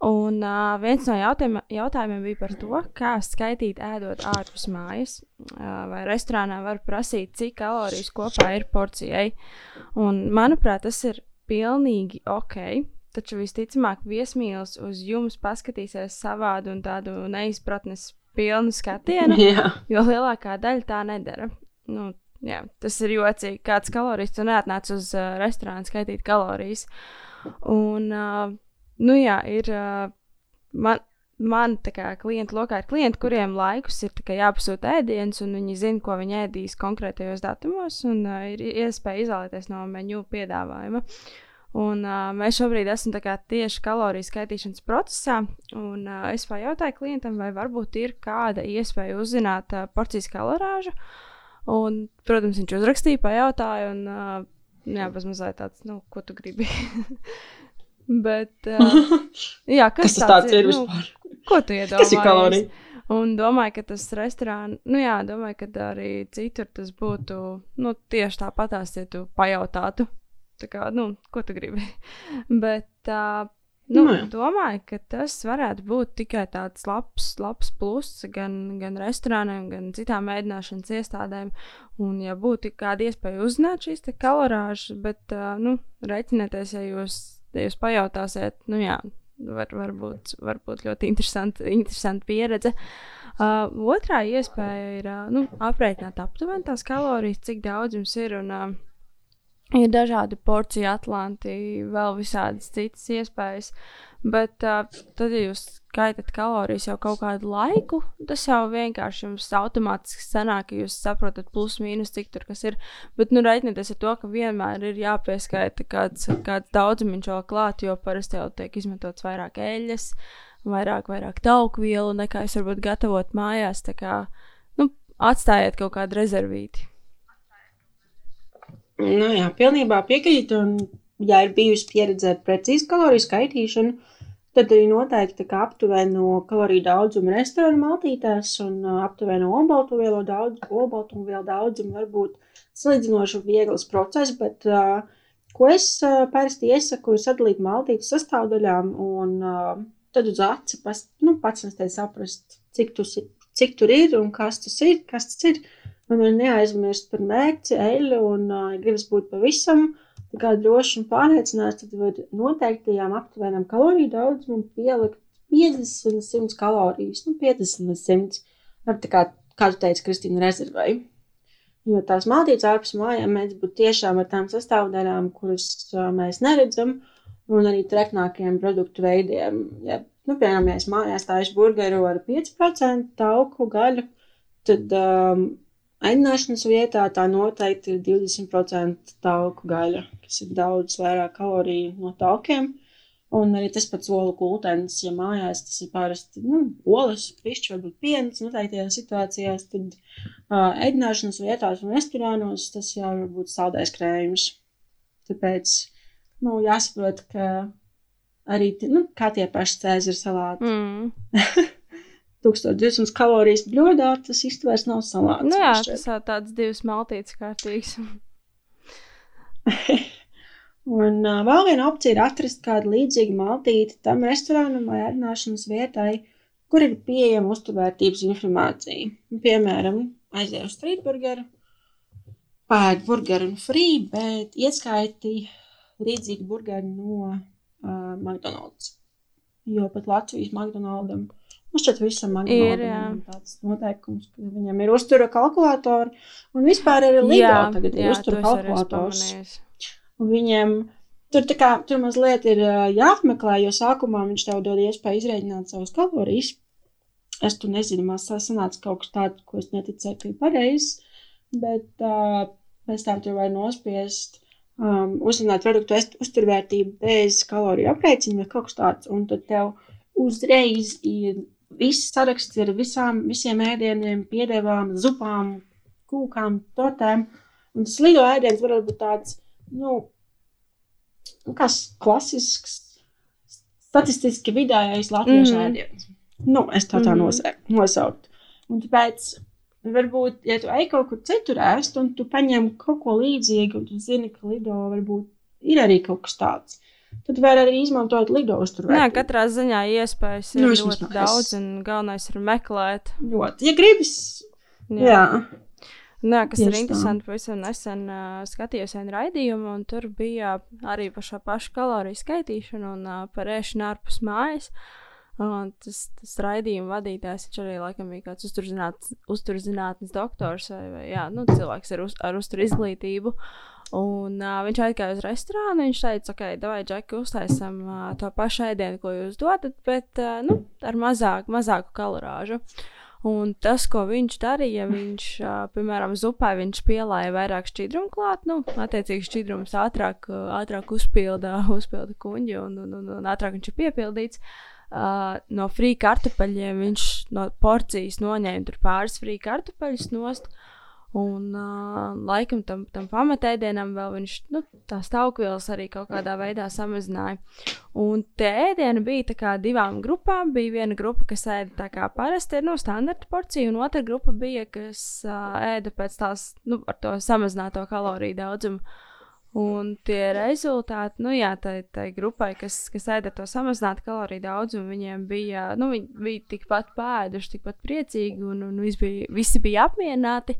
Un uh, viens no jautājumiem, jautājumiem bija par to, kā skaitīt ēdot ārpus mājas. Uh, vai restorānā var prasīt, cik kalorijas kopā ir porcijai. Un, manuprāt, tas ir pilnīgi ok. Taču visticamāk, viesmīlis uz jums paskatīsies savādu un tādu neizpratnes pilnu skatienu, Jā. jo lielākā daļa tā nedara. Nu, jā, tas ir jocīgi. Kāds kalorijas tu neatnāc uz uh, restorānu skaitīt kalorijas. Un, uh, nu jā, ir. Man, man kā klientu lokā ir klienti, kuriem laikus ir jāpasūta ēdiens, un viņi zina, ko viņi ēdīs konkrētajos datumos, un uh, ir iespēja izvēlēties no menu piedāvājuma. Un, uh, mēs šobrīd esam tieši kaloriju skaitīšanas procesā. Un, uh, es pajautāju klientam, vai varbūt ir kāda iespēja uzzināt uh, porcijas kalorāžu. Un, protams, viņš uzrakstīja, pajautāja, un uh, jā, mazliet tāds, nu, ko tu gribi. Bet, uh, jā, kas, kas tas tāds ir? Nu, ko tu iedomājies? Kas ir kalorija? Un domāju, ka tas restorāns, nu jā, domāju, ka arī citur tas būtu nu, tieši tāpatās, ja tu pajautātu Tā kā, nu, ko tu gribi? Bet uh, nu, nu, domāju, ka tas varētu būt tikai tāds labs, labs pluss gan, gan restorāniem, gan citām ēdināšanas iestādēm. Un, ja būtu kāda iespēja uzzināt šīs kalorāžas, bet uh, nu, reiķinieties, ja jūs, ja jūs pajautāsiet, nu jā, var, varbūt, varbūt ļoti interesanta, interesanta pieredze. Uh, otrā iespēja ir uh, nu, aprēķināt aptuveni tās kalorijas, cik daudz jums ir. Un, uh, Ir dažādi porciju atlanti, vēl visādas citas iespējas. Bet uh, tad, ja jūs skaitat kalorijas jau kaut kādu laiku, tas jau vienkārši jums automātiski sanāk, ka jūs saprotat, plus mīnus, cik tur kas ir. Bet, nu, reiķinieties ar to, ka vienmēr ir jāpieskaita kāds, kāds daudzums vēl klāt, jo parasti jau tiek izmantots vairāk eļļas, vairāk, vairāk tauku vielu nekā jūs varbūt gatavot mājās. Tā kā, nu, atstājiet kaut kādu rezervīti. Nu, jā, pilnībā piekrītu. Un, ja ir bijusi pieredze ar precīzu kaloriju skaitīšanu, tad arī noteikti aptuveno kaloriju daudzumu restorānu maltītēs un uh, aptuveno olbaltumvielu daudz, olbaltumvielu daudzumu var būt salīdzinoši viegls process, bet uh, ko es uh, parasti iesaku, ir sadalīt maltītes sastāvdaļām un uh, tad uz aci pas, nu, pats saprast, cik, tu, cik tur ir un kas tas ir, kas tas ir. Ir neaizmirst par mērķi, eļu, un, uh, gribas būt pavisam droši un pārliecināts, tad var noteiktajām aptuvenām kaloriju daudzumam pielikt 50 līdz 100 kalorijas. Nu, 50 līdz 100. Ar tā kā, kā tu teici, Kristīna, rezervai. Jo tās maltītes ārpus mājām mēdz būt tiešām ar tām sastāvdaļām, kuras mēs neredzam, un arī treknākiem produktu veidiem. Ja, nu, piemēram, ja es mājās tājuši burgeru ar 5% tauku gaļu, tad um, Aināšanas vietā tā noteikti ir 20% tauku gaļa, kas ir daudz vairāk kaloriju no taukiem. Un arī tas pats olu kultens, ja mājās tas ir parasti nu, olas, pišķi, varbūt piens noteiktajās situācijās, tad uh, ēdināšanas vietās un restorānos tas jau var būt saldais krējums. Tāpēc nu, jāsaprot, ka arī nu, kā tie paši cēzara salāti. Mm. 1200 kalorijas bļodā, tas īstenībā nav salāts. Nu, jā, tas ir tāds divs maltīts kārtīgs. Un uh, vēl viena opcija ir atrast kādu līdzīgu maltīti tam restorānam vai ēdināšanas vietai, kur ir pieejama uzturvērtības informācija. Piemēram, aiziet uz streetburgeru, pēd burgeru un free, bet ieskaiti līdzīgi burgeri no uh, McDonald's. Jo pat Latvijas McDonald's. Man šķiet, visam Ir, jā. tāds noteikums, ka viņam ir uztura kalkulatori, un vispār arī Lido tagad ir uztura kalkulators. Viņiem tur, kā, tur mazliet ir jāapmeklē, jo sākumā viņš tev dod iespēju izrēķināt savas kalorijas. Es tur nezinu, man sanāca kaut kas tāds, ko es neticēju, ka ir pareizs. Bet uh, pēc tam tur var nospiest, um, uzzināt produktu uzturvērtību bez kaloriju aprēķina vai kaut kas tāds. Un tad tev uzreiz ir viss saraksts ar visām, visiem ēdieniem, piedevām, zupām, kūkām, tortēm. Un tas lido ēdiens var būt tāds, nu, nu, kā s- klasisks, statistiski vidējais latviešu mm. ēdiens. Nu, es tā tā mm. nosaukt. Un tāpēc, varbūt, ja tu ej kaut kur citur ēst, un tu paņem kaut ko līdzīgu, un tu zini, ka lido varbūt ir arī kaut kas tāds, tad var arī izmantot lido Jā, katrā ziņā iespējas ir Nu, ļoti es- daudz, un galvenais ir meklēt. Ļoti. Ja gribas, jā. jā. Nē, kas ir Tieši tā. interesanti, pavisam nesen uh, skatījos vienu raidījumu, un tur bija arī par šo pašu kaloriju skaitīšanu un uh, par ēšanu ārpus mājas. Un tas, tas raidījuma vadītājs viņš arī laikam bija kāds uzturzinātnes, uzturzinātnes doktors vai, vai jā, nu, cilvēks ar, uz, ar uzturu izglītību. Un uh, viņš aizgāja uz restorānu. Viņš teica, ok, vai džeki, uztaisam uh, to pašu ēdienu, ko jūs dodat, bet uh, nu, ar mazāk, mazāku kalorāžu. Un tas, ko viņš darīja, viņš, uh, piemēram, zupā viņš pielāja vairāk šķidrumu klāt, nu, attiecīgi šķidrums ātrāk, uh, ātrāk uzpilda, uzpilda kuģi un, un, un, un ātrāk viņš ir piepildīts. Uh, no frī kartupeļiem viņš no porcijas noņēma pāris frī kartupeļus nost. Un uh, laikam tam, tam pamatēdienam vēl viņš nu, tās taukvielas arī kaut kādā veidā samazināja. Un tie ēdieni bija tā kā divām grupām. Bija viena grupa, kas ēda tā kā parasti ir no standarta porcija, un otra grupa bija, kas uh, ēda pēc tās, nu, ar to samazināto kaloriju daudzumu. Un tie rezultāti, nu jā, tai, tai grupai, kas, kas ēda to samazinātu kaloriju daudzumu, viņiem bija, nu, viņi bija tikpat pēduši, tikpat priecīgi, un, un visi bija, visi bija apmierināti.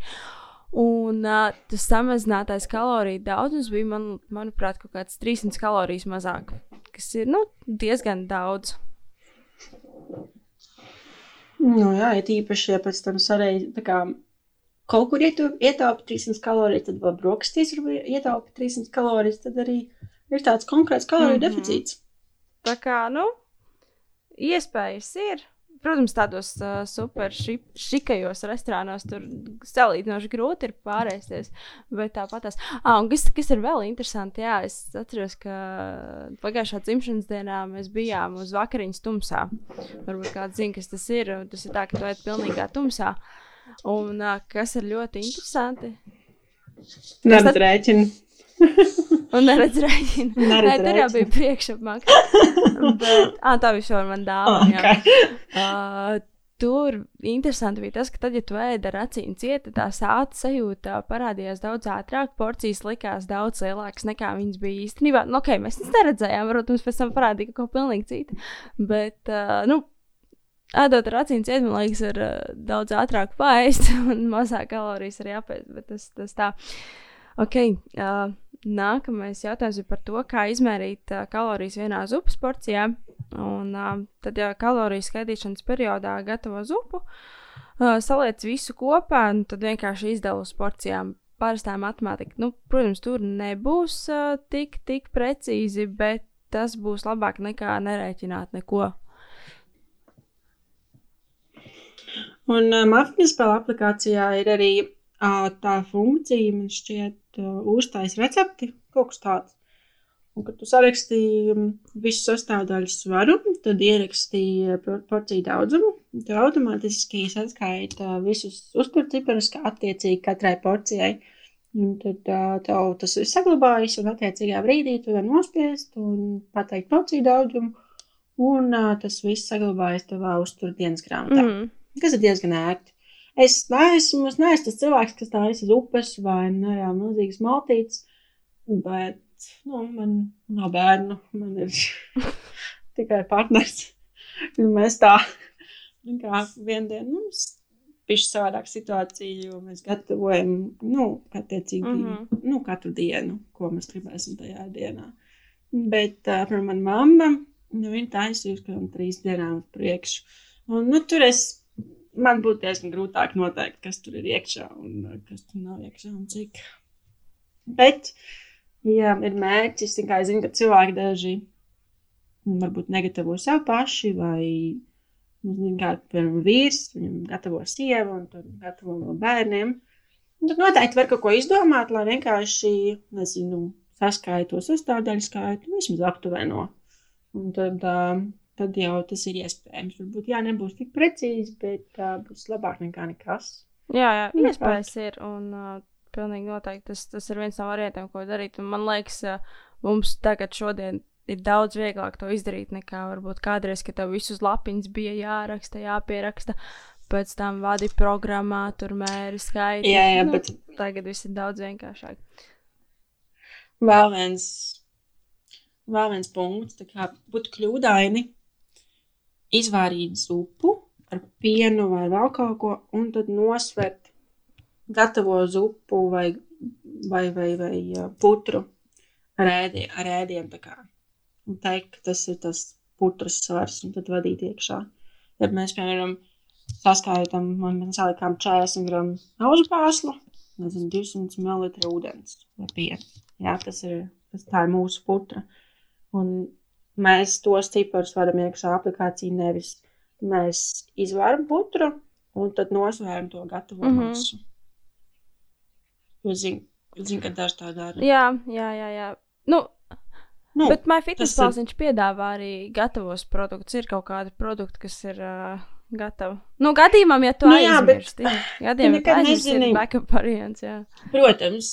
Un uh, tas samazinātais kaloriju daudzums bija, man, manuprāt, kaut kāds 300 kalorijas mazāk, kas ir nu, diezgan daudz. Nu, jā, ir īpaši, ja pēc tam sarežģīti, kaut kur ietaupi 300 kalorijas, tad vēl brokastīs ietaupi 300 kalorijas, tad arī ir tāds konkrēts kaloriju mm. -hmm. deficīts. Tā kā, nu, iespējas ir. Protams, tādos uh, super ši- šikajos restorānos tur salīdzinoši grūti ir pārēsties. Bet tāpat tās. Ah, un kas, kas ir vēl interesanti, jā, es atceros, ka pagājušā dzimšanas dienā mēs bijām uz vakariņas tumsā. Varbūt kāds zina, kas tas ir. Tas ir tā, ka tu ej pilnīgā tumsā. Un uh, kas ir ļoti interesanti. Neredz rēķinu. Un neredz rēķinu. Nē, tur jau bija priekšapmaksa. Bet, ah, tā vispār man dāvā. jā. Uh, tur interesanti bija tas, ka tad, ja tu ēdi ar acīm cieta, tā sāta sajūta parādījās daudz ātrāk. Porcijas likās daudz lielākas nekā viņas bija īstenībā. Nu, ok, mēs viņas neredzējām, varbūt mums pēc tam parādīja kaut ko pilnīgi citu. Bet, uh, nu, ēdot ar acīm cieta, man liekas, ir uh, daudz ātrāk paēst un mazāk kalorijas arī apēst. Bet tas, tas tā. Ok, uh, nākamais jautājums ir par to, kā izmērīt uh, kalorijas vienā zupas porcijā. Un, uh, tad, ja kaloriju skaitīšanas periodā gatavo zupu, uh, saliec visu kopā, un tad vienkārši izdala uz porcijām. Parastā matemātika, nu, protams, tur nebūs uh, tik, tik precīzi, bet tas būs labāk nekā nerēķināt neko. Un uh, Mafijas spēle aplikācijā ir arī tā funkcija, man šķiet, uztais recepti, kaut kas tāds. Un, kad tu sarakstīji visu sastāvdaļu svaru, tad ierakstīji por- porciju daudzumu. Tev automātiski saskaita visus uzturciparus, kā attiecīgi katrai porcijai. Un tad tev tas ir saglabājis, un attiecīgā brīdī tu vari nospiest un pateikt porciju daudzumu, un tas viss saglabājas tavā uztur dienas grāmatā. Mm. Kas ir diezgan ērti. Es neesmu, es neesmu tas cilvēks, kas taisa uz upes vai nerā milzīgas maltītes, bet, nu, man nav bērnu, man ir tikai partners. Mēs tā, nu, kā vien dienu, mums bišķi savādāk situācija, jo mēs gatavojam, nu, attiecīgi, mm -hmm. nu, katru dienu, ko mēs gribēsim tajā dienā. Bet uh, par manu mammu, nu, viņa taisījusi kaut kādām trīs dienām priekšu. Un, nu, tur es, man būtu diezgan grūtāk noteikt, kas tur ir iekšā un kas tur nav iekšā un cik. Bet, jā, ir mērķis, tikai zinu, ka cilvēki daži varbūt negatavo sev paši vai Nu, kā piemēram vīrs, viņam gatavo sievu un tad gatavo vēl bērniem. Un tad noteikti var kaut ko izdomāt, lai vienkārši, nezinu, saskaitu sastāvdaļu skaitu, vismaz aptuveno. Un tad, uh, tad jau tas ir iespējams. Varbūt, jā, nebūs tik precīzi, bet uh, būs labāk nekā nekas. Jā, jā, iespējas ir. Un uh, pilnīgi noteikti tas, tas ir viens no variantiem, ko darīt. Un man liekas, uh, mums tagad šodien ir daudz vieglāk to izdarīt nekā varbūt kādreiz, kad tev visus lapiņus bija jāraksta, jāpieraksta. Pēc tam vadi programmā, tur mēri skaidri. Jā, jā, nu, bet tagad viss ir daudz vienkāršāk. Vēl viens, vēl viens punkts, tā kā būtu kļūdaini izvārīt zupu ar pienu vai vēl kaut ko, un tad nosvert gatavo zupu vai, vai, vai, vai putru ar, ēdie, ar kā un teikt, ka tas ir tas putras svars, un tad vadīt iekšā. Ja mēs, piemēram, saskaitām, man salikām 40 gramu auzu pāslu, nezinu, 200 ml ūdens vai piens. Jā, tas ir, tas tā ir mūsu putra. Un mēs tos ciparus varam iekšā aplikāciju nevis. Mēs izvēram putru un tad nosvēram to gatavo mm -hmm. masu. Es zinu, zinu, ka daži tā dara. Jā, jā, jā. jā. Nu, Nu, Bet MyFitnessPals ir... viņš piedāvā arī gatavos produktus. Ir kaut kādi produkti, kas ir uh, gatavi. Nu, gadījumam, ja tu nu, jā, aizmirsti. Bet... Gadījumam, ja tu aizmirsti, ir backup variants, jā. Protams.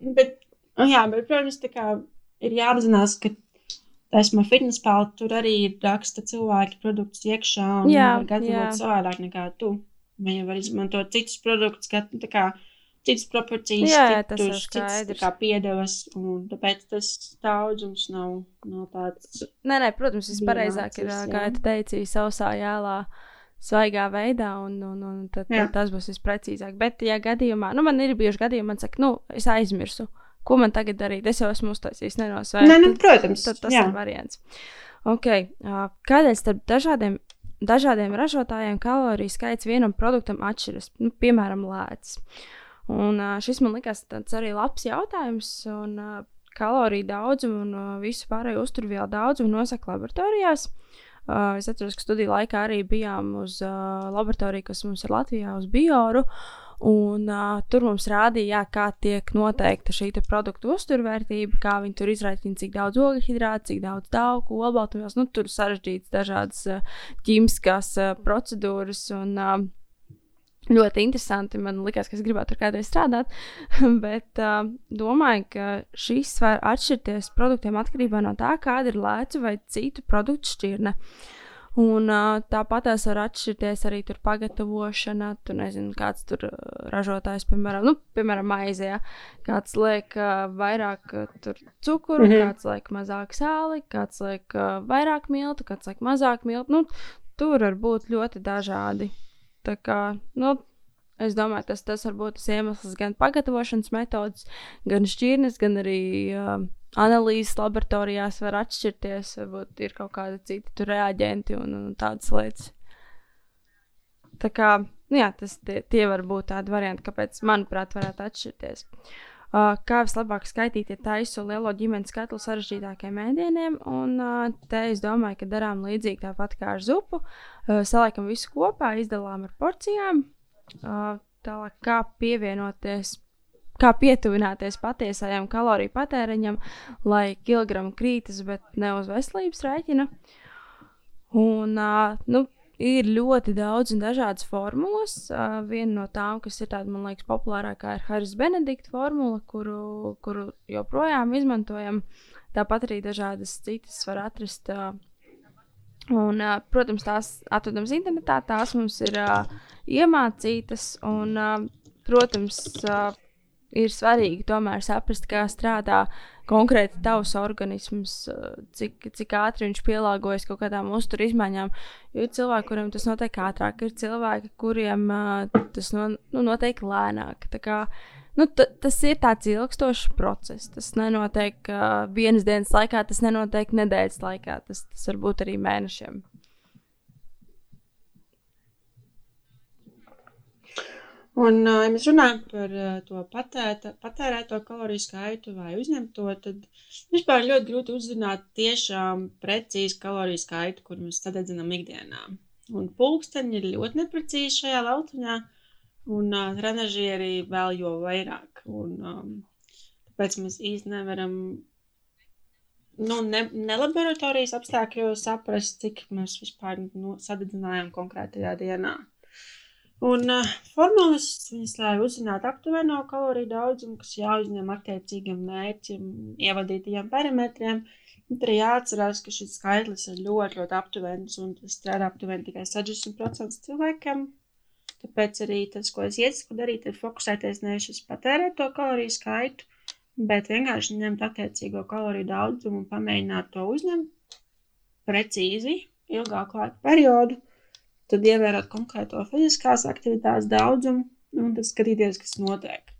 Bet, nu, jā, bet, protams, tā kā ir jāapzinās, ka esmu MyFitnessPal, tur arī raksta cilvēki produktus iekšā un jā, var gatavot savādāk nekā tu. Viņi var izmantot citus produktus, kā, tā kā citas proporcijas, jā, jā, tas ir skaidrs. Kā piedevas, un tāpēc tas daudzums nav, nav tāds. Nē, nē, protams, vispareizāk ir, kā tu teici, sausā jēlā. Svaigā veidā, un, un, un tad, tad tas būs visprecīzāk. Bet, ja gadījumā, nu, man ir bijuši gadījumi, man saka, nu, es aizmirsu, ko man tagad darīt. Es jau esmu uztaisījis, nenosvērt. Nē, nu, protams. Tad, tad tas jā. ir variants. Okay. Kādēļ starp dažādiem, dažādiem ražotājiem kaloriju skaits vienam produktam atšķiras? Nu, piemēram, lēts. Uh, Un, šis man likās arī labs jautājums. Un, kaloriju daudzumu un visu pārējo uzturvielu daudzumu nosaka laboratorijās. Uh, es atceros, ka studiju laikā arī bijām uz uh, laboratoriju, kas mums ir Latvijā, uz Bioru. Un, uh, tur mums rādīja, jā, kā tiek noteikta šī produktu uzturvērtība, kā viņi tur izraicina, cik daudz ogļhidrātu, cik daudz tauku, olbaltumvielas. Nu, tur sarežģītas dažādas uh, ķīmiskās uh, procedūras. Un, uh, ļoti interesanti. Man liekas, ka es gribētu tur kādreiz strādāt. Bet uh, domāju, ka šīs var atšķirties produktiem atkarībā no tā, kāda ir lēca vai citu produktu šķirne. Un tāpat tās var atšķirties arī tur pagatavošana. Tu nezini, kāds tur ražotājs, piemēram, nu, piemēram maizē, ja? kāds liek vairāk uh, cukuru, mm -hmm. kāds liek mazāk sāli, kāds liek vairāk miltu, kāds liek mazāk miltu. Nu, tur var būt ļoti dažādi. Tā kā, nu, es domāju, tas, tas var būt tas iemesls gan pagatavošanas metodas, gan šķirnes, gan arī uh, analīzes laboratorijās var atšķirties. Varbūt ir kaut kādi citi reaģenti un, un tādas lietas. Tā kā, nu jā, tas tie, tie var būt tādi varianti, kāpēc, manuprāt, varētu atšķirties. Uh, kā vislabāk skaitīt, ja taisu lielo ģimenes katlu sarežģītākiem ēdieniem, un uh, te es domāju, ka darām līdzīgi tāpat kā ar zupu. Uh, saliekam visu kopā, izdalām ar porcijām. Tālāk, kā pievienoties, kā pietuvināties patiesajam kaloriju patēriņam, lai kilogramu krītas, bet ne uz veselības rēķina. Un, nu, ir ļoti daudz un dažādas formulas. Viena no tām, kas ir tāda, man liekas, populārākā, ir Haris Benedikta formula, kuru, kuru joprojām izmantojam. Tāpat arī dažādas citas var atrast. Uh, un, uh, protams, tās atrodams internetā, tās mums ir uh, iemācītas. Un, uh, protams, uh, ir svarīgi tomēr saprast, kā strādā konkrēti tavs organisms, eh, cik, cik ātri viņš pielāgojas kaut kādām uzturu izmaiņām. Jo ir cilvēki, kuriem tas notiek ātrāk, ir cilvēki, kuriem uh, tas no, nu, notiek lēnāk. Kā, nu, tas ir tāds ilgstošs process. Tas nenotiek uh, vienas dienas laikā, tas nenotiek nedēļas laikā, tas, tas var būt arī mēnešiem. Un, ja mēs runājam par to patēta, patērēto kaloriju skaitu vai uzņemto, tad vispār ļoti grūti uzzināt tiešām precīzi kaloriju skaitu, kur mēs sadedzinām ikdienā. Un pulksteņi ir ļoti neprecīzi šajā lautiņā, un uh, trenažieri vēl jo vairāk. Un, um, tāpēc mēs īsti nevaram nu, ne, ne laboratorijas apstākļos saprast, cik mēs vispār nu, sadedzinājām konkrētajā dienā. Un uh, formulas viņas ļauj uzzināt aptuveno kaloriju daudzumu, kas jāuzņem attiecīgam mērķim, ievadītajiem parametriem. Tad arī jāatcerās, ka šis skaitlis ir ļoti, ļoti aptuvens un strādā aptuveni tikai 60% cilvēkiem. Tāpēc arī tas, ko es iesaku darīt, ir fokusēties nevis uz patērēto kaloriju skaitu, bet vienkārši ņemt attiecīgo kaloriju daudzumu un pamēģināt to uzņemt precīzi ilgāku laika periodu tad ievērot konkrēto fiziskās aktivitātes daudzumu un tad skatīties, kas notiek.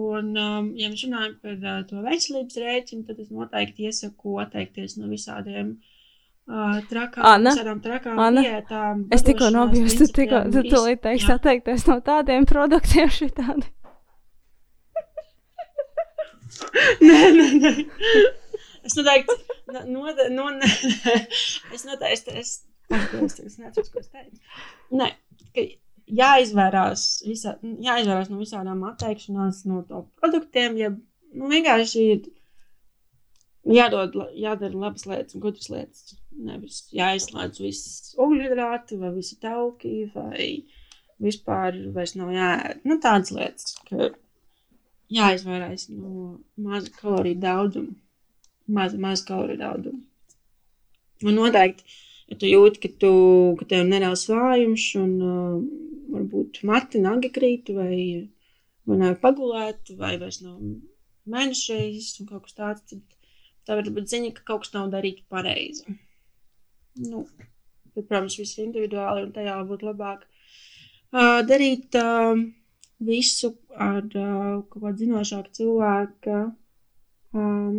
Un, um, ja mēs runājam par uh, to veselības rēķinu, tad es noteikti iesaku atteikties no visādiem uh, trakām, Anna, trakām Anna, diētām. Es tikko nobijos, tu tikko, tu tūlīt teiksi atteikties no tādiem produktiem šitādi. nē, nē, nē. Es noteikti, no, no, no, es noteikti, es Es neatceros, ko es teicu. Nē, ka jāizvērās, visā, jāizvērās no visādām atteikšanās no to produktiem, ja nu, vienkārši ir jādod, jādara labas lietas un gudras lietas. Nevis jāizslēdz viss ogļhidrāti vai visi tauki vai vispār vairs nav jāēd. Nu, tādas lietas, ka jāizvairās no maza kaloriju daudzuma. Maza, maza kaloriju daudzuma. Un noteikti ja tu jūti, ka, tu, ka tev nereāls vājums un uh, varbūt mati nagi krīt vai, vai nav pagulēt vai vairs nav mēnešreizes un kaut kas tāds, tad tā var būt ziņa, ka kaut kas nav darīt pareizi. Nu, bet, protams, viss ir individuāli un tajā būtu labāk uh, darīt uh, visu ar uh, kaut kādu zinošāku cilvēku um,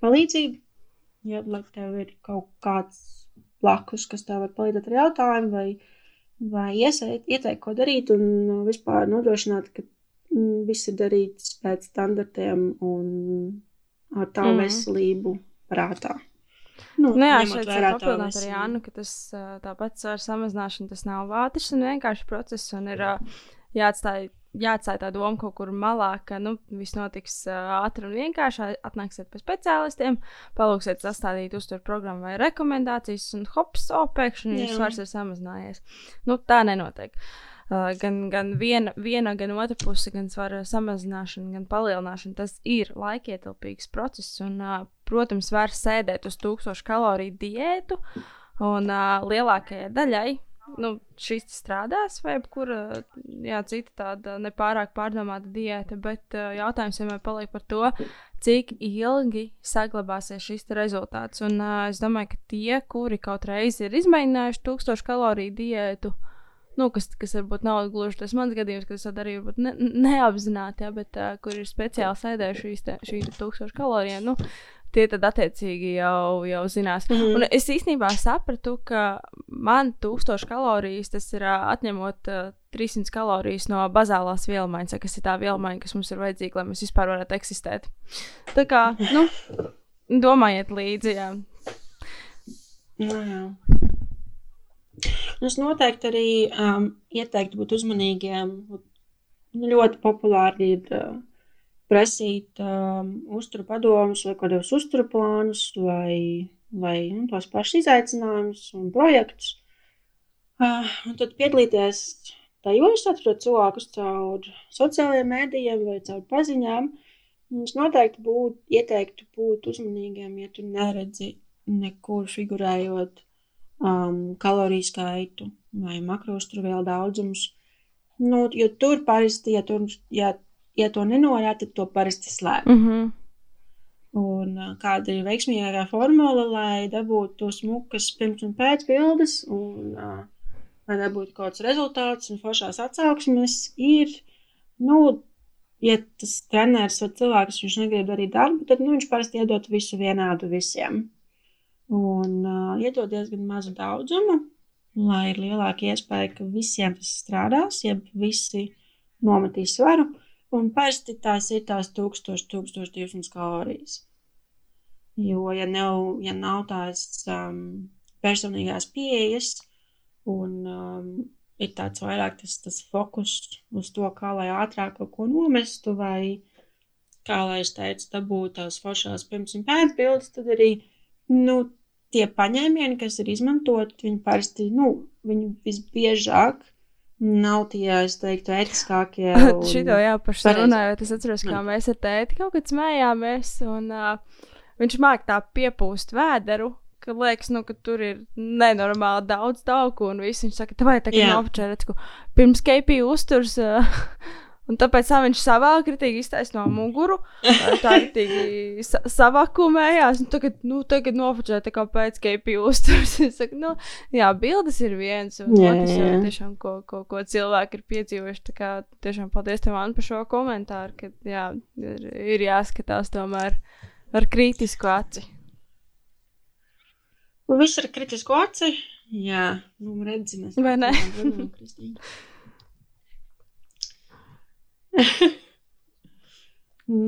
palīdzību ja, tev ir kaut kāds blakus, kas tev var palīdzēt ar jautājumu, vai, vai iesēt, ieteikt, ko darīt, un uh, vispār nodrošināt, ka mm, viss ir darīts pēc standartiem un ar tavu mm. veselību prātā. Nu, nu jā, šeit var papildināt arī Annu, ka tas tāpat ar samazināšanu tas nav vātrs un vienkārši process un ir jāatstāj jāatstāj tā doma kaut kur malā, ka nu, viss notiks ātri un vienkārši. Atnāksiet pie speciālistiem, palūksiet sastādīt uzturu programmu vai rekomendācijas, un hops, o, pēkšņi jūsu svars ir samazinājies. Nu, tā nenotiek. Uh, gan, gan viena, viena, gan otra puse, gan svara samazināšana, gan palielināšana, tas ir laikietilpīgs process. Un, uh, protams, var sēdēt uz 1000 kaloriju diētu, un uh, lielākajai daļai nu, šis strādās, vai kura jā, cita tāda nepārāk pārdomāta diēta, bet uh, jautājums vienmēr paliek par to, cik ilgi saglabāsies šis rezultāts. Un uh, es domāju, ka tie, kuri kaut reiz ir izmēģinājuši tūkstošu kaloriju diētu, nu, kas, kas varbūt nav gluži tas mans gadījums, kas arī varbūt ne, neapzināti, ja, bet uh, kur ir speciāli sēdējuši šīs, te, šīs tūkstošu kaloriju. Nu, tie tad attiecīgi jau, jau zinās. Mm -hmm. Un es īstenībā sapratu, ka man 1000 kalorijas tas ir atņemot uh, 300 kalorijas no bazālās vielmaiņas, kas ir tā vielmaiņa, kas mums ir vajadzīga, lai mēs vispār varētu eksistēt. Tā kā, nu, domājiet līdzi. Jā. Nu, jā. Es noteikti arī um, ieteiktu būt uzmanīgiem. Ļoti populāri ir uh, prasīt um, uzturu padomus vai kādus uzturu plānus vai, vai nu, tos pašus izaicinājumus un projektus. Uh, un tad piedalīties tajos, atrod cilvēkus caur sociālajiem mēdījiem vai caur paziņām. Mums noteikti būtu ieteiktu būt uzmanīgiem, ja tu neredzi nekur figurējot um, kaloriju skaitu vai makrostruvielu daudzumus. Nu, jo tur parasti, ja, tur, ja, ja to nenorāda, tad to parasti slēp. Mm -hmm. Un kāda ir veiksmīgākā formula, lai dabūtu smukas pirms un pēc bildes, un uh, lai dabūtu kaut kāds rezultāts un foršās atsauksmes, ir, nu, ja tas treneris vai cilvēks, viņš negrib darīt darbu, tad, nu, viņš parasti iedod visu vienādu visiem. Un uh, iedod diezgan mazu daudzumu, lai ir lielāka iespēja, ka visiem tas strādās, ja visi nometīs svaru. Un parasti tās ir tās 1000, 1200 kalorijas. Jo, ja nav, ja nav tās um, personīgās pieejas un um, ir tāds vairāk tas, tas fokus uz to, kā lai ātrāk kaut ko nomestu vai kā lai es teicu, dabūt tās foršās pirms un pēc bildes, tad arī, nu, tie paņēmieni, kas ir izmantot, viņi parasti, nu, viņi visbiežāk nav tie, es teiktu, etiskākie. Un... Šito jā, paši runājot, es atceros, kā mēs ar tēti kaut kad smējāmies, un uh, viņš māk tā piepūst vēderu. Ka liekas, nu, ka tur ir nenormāli daudz tauku, un viss viņš saka, vai tā kā nofočērēt, ka pirms KP uzturs uh, Un tāpēc tā viņš savā kritīgi iztaisno muguru, tā kritīgi sa savakumējās. Un tagad, nu, tagad nofočē tā kā pēc KP uzturs. saku, nu, jā, bildes ir viens, un jā, otrs jau tiešām, ko, ko, ko cilvēki ir piedzīvojuši. Tā kā tiešām paldies tev, Anna, par šo komentāru, ka, jā, ir, ir jāskatās tomēr ar kritisku aci. Nu, viss ar kritisku aci, jā, nu, redzi, mēs. Vai ne?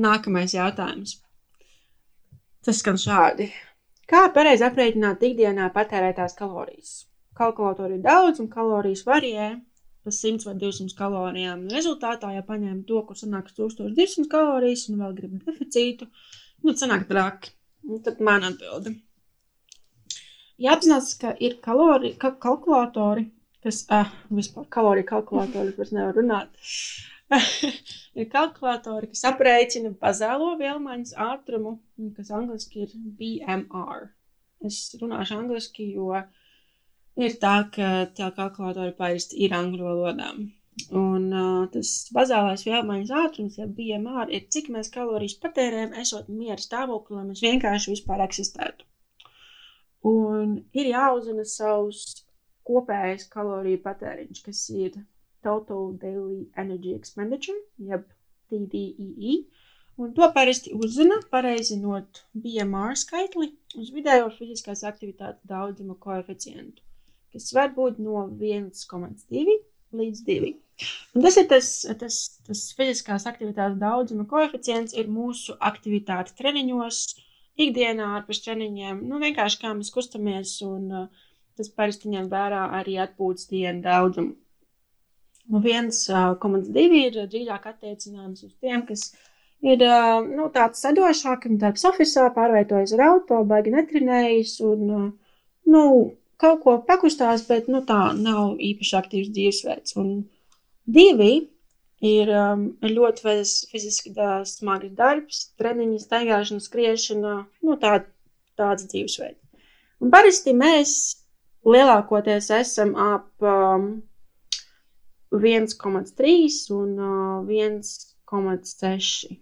Nākamais jautājums. Tas skan šādi. Kā pareizi aprēķināt ikdienā patērētās kalorijas? Kalkulatori ir daudz un kalorijas varijē pa 100 vai 200 kalorijām. Rezultātā, ja paņēma to, kur sanāks 1200 kalorijas un vēl grib deficītu, nu, sanāk traki. Un tad man atbildi. Jāapzinās, ka ir kalori, ka kalkulatori, kas, ah, vispār kaloriju kalkulatori, vairs nevar runāt. ir kalkulatori, kas aprēķina bazālo vielmaiņas ātrumu, kas angliski ir BMR. Es runāšu angliski, jo ir tā, ka tie kalkulatori parasti ir angļu valodā. Un uh, tas bazālais vielmaiņas ātrums, ja BMR, ir cik mēs kalorijas patērējam, esot miera stāvoklī, lai mēs vienkārši vispār eksistētu. Un ir jāuzzina savs kopējais kaloriju patēriņš, kas ir Total Daily Energy Expenditure, jeb TDEE, e. un to parasti uzzina pareizinot BMR skaitli uz vidējo fiziskās aktivitātes daudzuma koeficientu, kas var būt no 1,2 līdz 2. Un tas ir tas, tas, tas fiziskās aktivitātes daudzuma koeficients, ir mūsu aktivitāte treniņos, ikdienā ārpus treniņiem, nu vienkārši kā mēs kustamies, un tas parasti ņem vērā arī atpūtas dienu daudzumu. Nu, 1,2 ir drīzāk attiecināms uz tiem, kas ir nu, tāds sadošāk, darbs oficiālā, pārvietojas ar auto, baigi netrinējis un nu, kaut ko pakustās, bet nu, tā nav īpaši aktīvs dzīvesveids. Un divi ir um, ļoti fiziski smags darbs, treniņi, staigāšana, skriešana, nu, tā, tāds dzīvesveids. Un parasti mēs lielākoties esam ap um, 1,3 un uh, 1,6.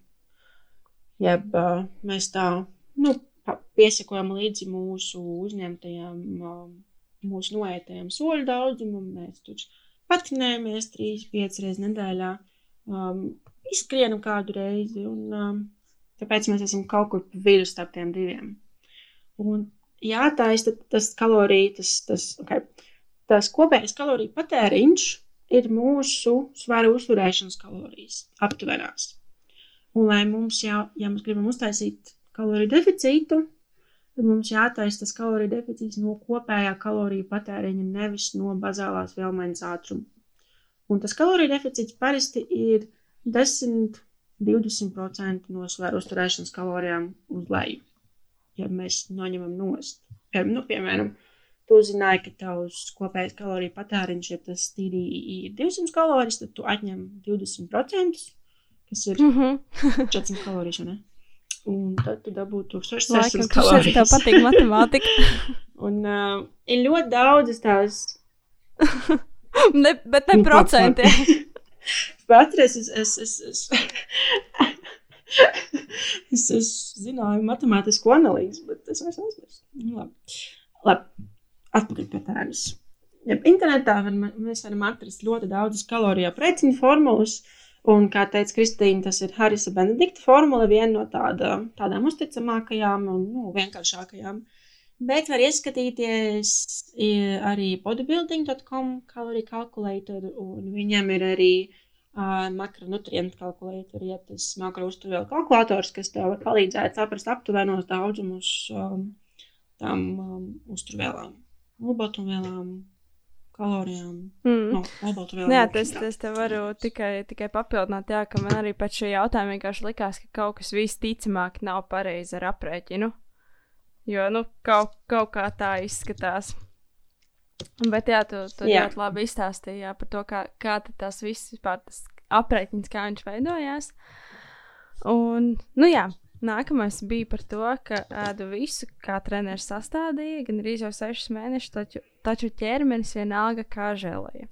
Jeb uh, mēs tā nu, piesakojam līdzi mūsu uzņemtajam, uh, mūsu noētajam soļu daudzumam. Mēs tur patinējamies 3-5 reizes nedēļā, um, izskrienam kādu reizi, un um, tāpēc mēs esam kaut kur pa vidu starp tiem diviem. Un jātaisa tas kaloriju, tas, tas, okay, tas kopējais kaloriju patēriņš ir mūsu svara uzturēšanas kalorijas, aptuvenās. Un, lai mums, jā, ja mēs gribam uztaisīt kaloriju deficītu, tad mums jātaisa tas kaloriju deficīts no kopējā kaloriju patēriņa, nevis no bazālās vielmaiņas ātruma. Un tas kaloriju deficīts parasti ir 10-20% no svara uzturēšanas kalorijām uz leju. Ja mēs noņemam nost, nu, piemēram, tu uzzināji, ka tavs kopējais kaloriju patēriņš, ja tas tīri ir 200 kalorijas, tad tu atņem 20%, kas ir Mm -hmm. 400 kalorijas, ne? Un tad tu Laikam, 1600 tu šeit kalorijas. tev patīk matemātika. Un uh, ir ļoti daudzas tās ne, bet ne Nu, procenti. Patreiz es, es, es, es, es, es zināju matemātisku analīzi, bet es vairs aizmirsu. Nu, labi. labi. Atpakaļ pie tēmas. Ja internetā var, mēs varam atrast ļoti daudzas kaloriju aprēķinu formulas, un, kā teica Kristīna, tas ir Harisa Benedikta formula, viena no tāda, tādām uzticamākajām un nu, vienkāršākajām. Bet var ieskatīties arī bodybuilding.com kaloriju kalkulatoru, un viņam ir arī uh, makronutrientu kalkulātori, ja tas makrouzturvielu kalkulators, kas tev var palīdzēt saprast aptuvenos daudzumus um, tam um, uzturvielām, olbaltumvielām, kalorijām. Mm. No, olbaltumvielām. Jā, tas, tas te varu tikai, tikai papildināt, jā, ka man arī pēc šī jautājuma vienkārši likās, ka kaut kas visticamāk nav pareizi ar aprēķinu. Jo, nu, kaut, kaut kā tā izskatās. Bet, jā, tu, tu Jā. ļoti labi izstāstīji jā, par to, kā, kā tas viss vispār tas aprēķins, kā viņš veidojās. Un, nu jā, nākamais bija par to, ka ēdu visu, kā treneris sastādīja, gan arī jau sešus mēnešus, taču, taču ķermenis vienalga kā žēlēja.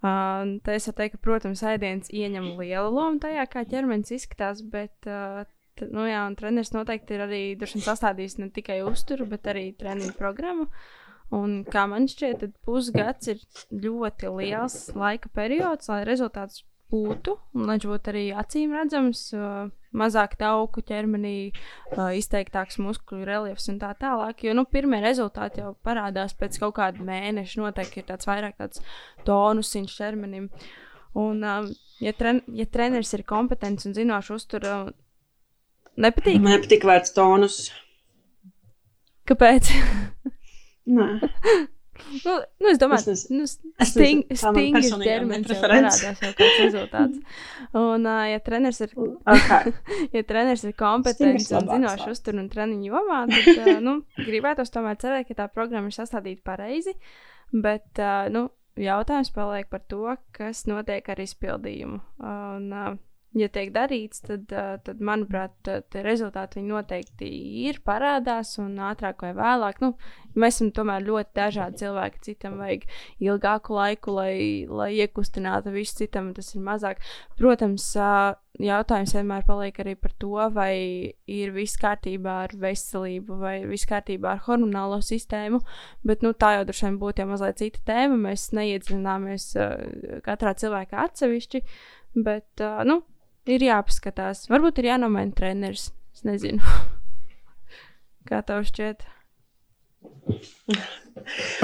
Uh, tā es varu teikt, ka, protams, ēdiens ieņem lielu lomu tajā, kā ķermenis izskatās, bet, uh, nu jā, treneris noteikti ir arī sastādījis ne tikai uzturu, bet arī treniņu programmu. Un, kā man šķiet, pusgads ir ļoti liels laika periods, lai rezultāts būtu, un lai viņš būtu arī acīm redzams, uh, mazāk tauku ķermenī, uh, izteiktāks muskuļu reliefs un tā tālāk. Jo nu, pirmie rezultāti jau parādās pēc kaut kāda mēneša. Noteikti ir tāds vairāk tāds tonusiņš ķermenim. Un, um, ja, tren ja treneris ir kompetents un zinošs uztura, nepatīk. Man nepatīk vērts tonus. Kāpēc? Nē, nu, nu, es domāju, ka Es sting, man stingrs ķermenis parādās jau kāds rezultāts. Un, uh, ja treneris ir okay. ja treneris ir kompetents un zinošs uzturu un treniņu jomā, tad uh, nu, gribētos tomēr cerēt, ka tā programma ir sastādīta pareizi. Bet uh, nu, jautājums paliek par to, kas notiek ar izpildījumu. Un, uh, ja tiek darīts, tad, tad manuprāt, tie rezultāti noteikti ir parādās un ātrāk vai vēlāk. Nu, mēs esam tomēr ļoti dažādi cilvēki. Citam vajag ilgāku laiku, lai, lai iekustinātu visu, citam tas ir mazāk. Protams, jautājums vienmēr paliek arī par to, vai ir viss kārtībā ar veselību, vai ir viss kārtībā ar hormonālo sistēmu. Bet nu, tā jau droši vien būtu jau mazliet cita tēma. Mēs neiedziļināmies katrā cilvēkā atsevišķi. Bet, nu, ir jāpaskatās. Varbūt ir jānomaina treneris. Es nezinu. Kā tev šķiet?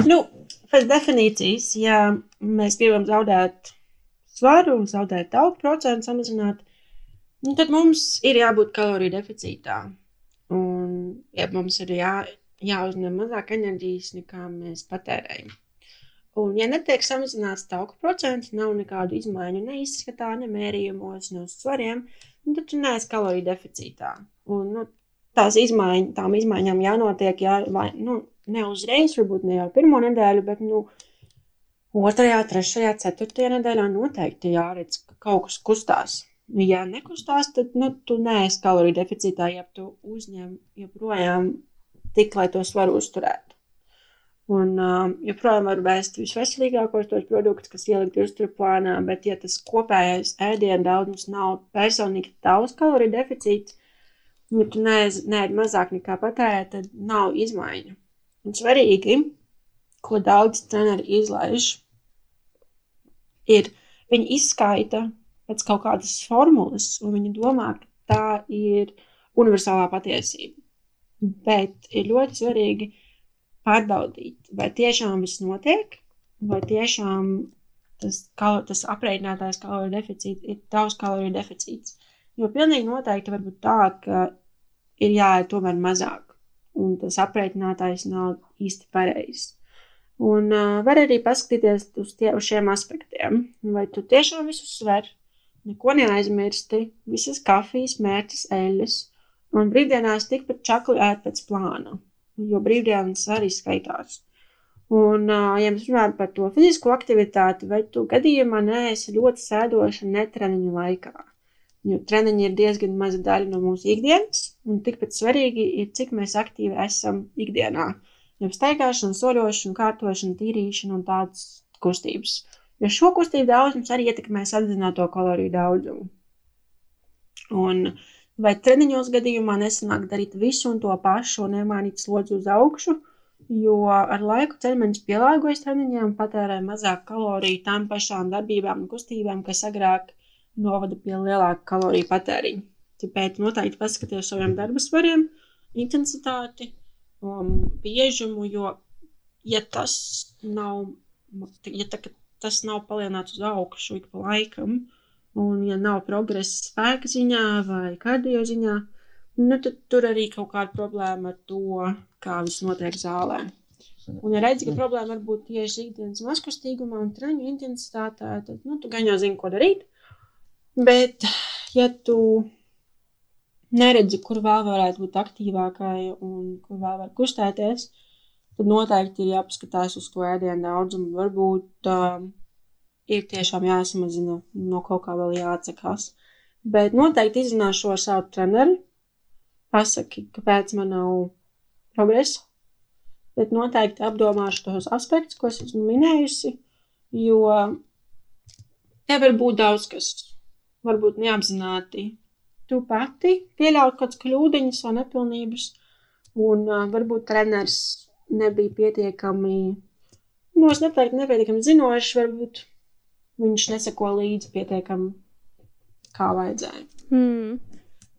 Nu, pēc definīcijas, ja mēs gribam zaudēt svaru zaudēt augu procentu, samazināt, nu, tad mums ir jābūt kaloriju deficītā. Un ja mums ir jā, jāuzņem mazāk enerģijas, nekā mēs patērējam. Un, ja netiek samazināts tauku procents, nav nekādu izmaiņu ne izskatā, ne mērījumos, uz svariem, nu, tad tu neesi kaloriju deficītā. Un, nu, tās izmaiņas, tām izmaiņām jānotiek, jā, vai, nu, ne uzreiz, varbūt ne jau pirmo nedēļu, bet, nu, otrajā, trešajā, ceturtajā nedēļā noteikti jāredz, ka kaut kas kustās. Ja nekustās, tad, nu, tu neesi kaloriju deficītā, ja tu uzņem joprojām tik, lai to svaru uzturētu. Un um, joprojām var vēst visveselīgākos tos produktus, kas ielikt uzturu plānā, bet, ja tas kopējais ēdienu daudzums nav personīgi tavs kaloriju deficīts, ja tu neēd ne mazāk nekā patērē, tad nav izmaiņu. Un svarīgi, ko daudz treneri izlaiž, ir viņi izskaita pēc kaut kādas formulas, un viņi domā, ka tā ir universālā patiesība. Bet ir ļoti svarīgi pārbaudīt, vai tiešām viss notiek, vai tiešām tas, kal tas aprēķinātājs kaloriju deficīts ir tavs kaloriju deficīts. Jo pilnīgi noteikti var būt tā, ka ir jāiet tomēr mazāk, un tas aprēķinātājs nav īsti pareizs. Un uh, var arī paskatīties uz, tie, uz šiem aspektiem. Vai tu tiešām visu sver, neko neaizmirsti, visas kafijas, mērķis, eļļas, un brīvdienās tikpat čakli ēt pēc plāna, jo brīvdienas arī skaitās. Un, ja mēs runājam par to fizisko aktivitāti, vai tu gadījumā neesi ļoti sēdoša netreniņu laikā? Jo treniņi ir diezgan maza daļa no mūsu ikdienas, un tikpat svarīgi ir, cik mēs aktīvi esam ikdienā. Jau staigāšana, soļošana, kārtošana, tīrīšana un tādas kustības. Jo šo kustību daudzums arī ietekmē apzināto kaloriju daudzumu. Un vai treniņos gadījumā nesanāk darīt visu un to pašu un nemainīt slodzi uz augšu, jo ar laiku ķermenis pielāgojas treniņiem, patērē mazāk kaloriju tām pašām darbībām un kustībām, kas agrāk novada pie lielāka kaloriju patēriņa. Tāpēc noteikti paskatieties saviem darba svariem, intensitāti, um, biežumu, jo, ja tas nav, ja tā, tas nav palielināts uz augšu ik pa laikam, Un, ja nav progresa spēka ziņā vai kardio ziņā, nu, tad tur arī kaut kāda problēma ar to, kā viss notiek zālē. Un, ja redzi, ka problēma var būt tieši ikdienas mazkustīgumā un treniņu intensitātē, tad nu, tu gan jau zini, ko darīt. Bet, ja tu neredzi, kur vēl varētu būt aktīvākai un kur vēl var kustēties, tad noteikti ir jāpaskatās uz to ēdienu daudzumu. Varbūt uh, ir tiešām jāsamazina, no kaut kā vēl jāatsakās. Bet noteikti izrunāšu ar savu treneri, pasaki, kāpēc man nav progresa. Bet noteikti apdomāšu tos aspektus, ko esmu minējusi, jo te var būt daudz kas, varbūt neapzināti. Tu pati pieļaut kādas kļūdiņas vai nepilnības, un uh, varbūt treneris nebija pietiekami, nu, es neteiktu, nepietiekami zinošs, varbūt viņš neseko līdzi pietiekami, kā vajadzēja. Mm.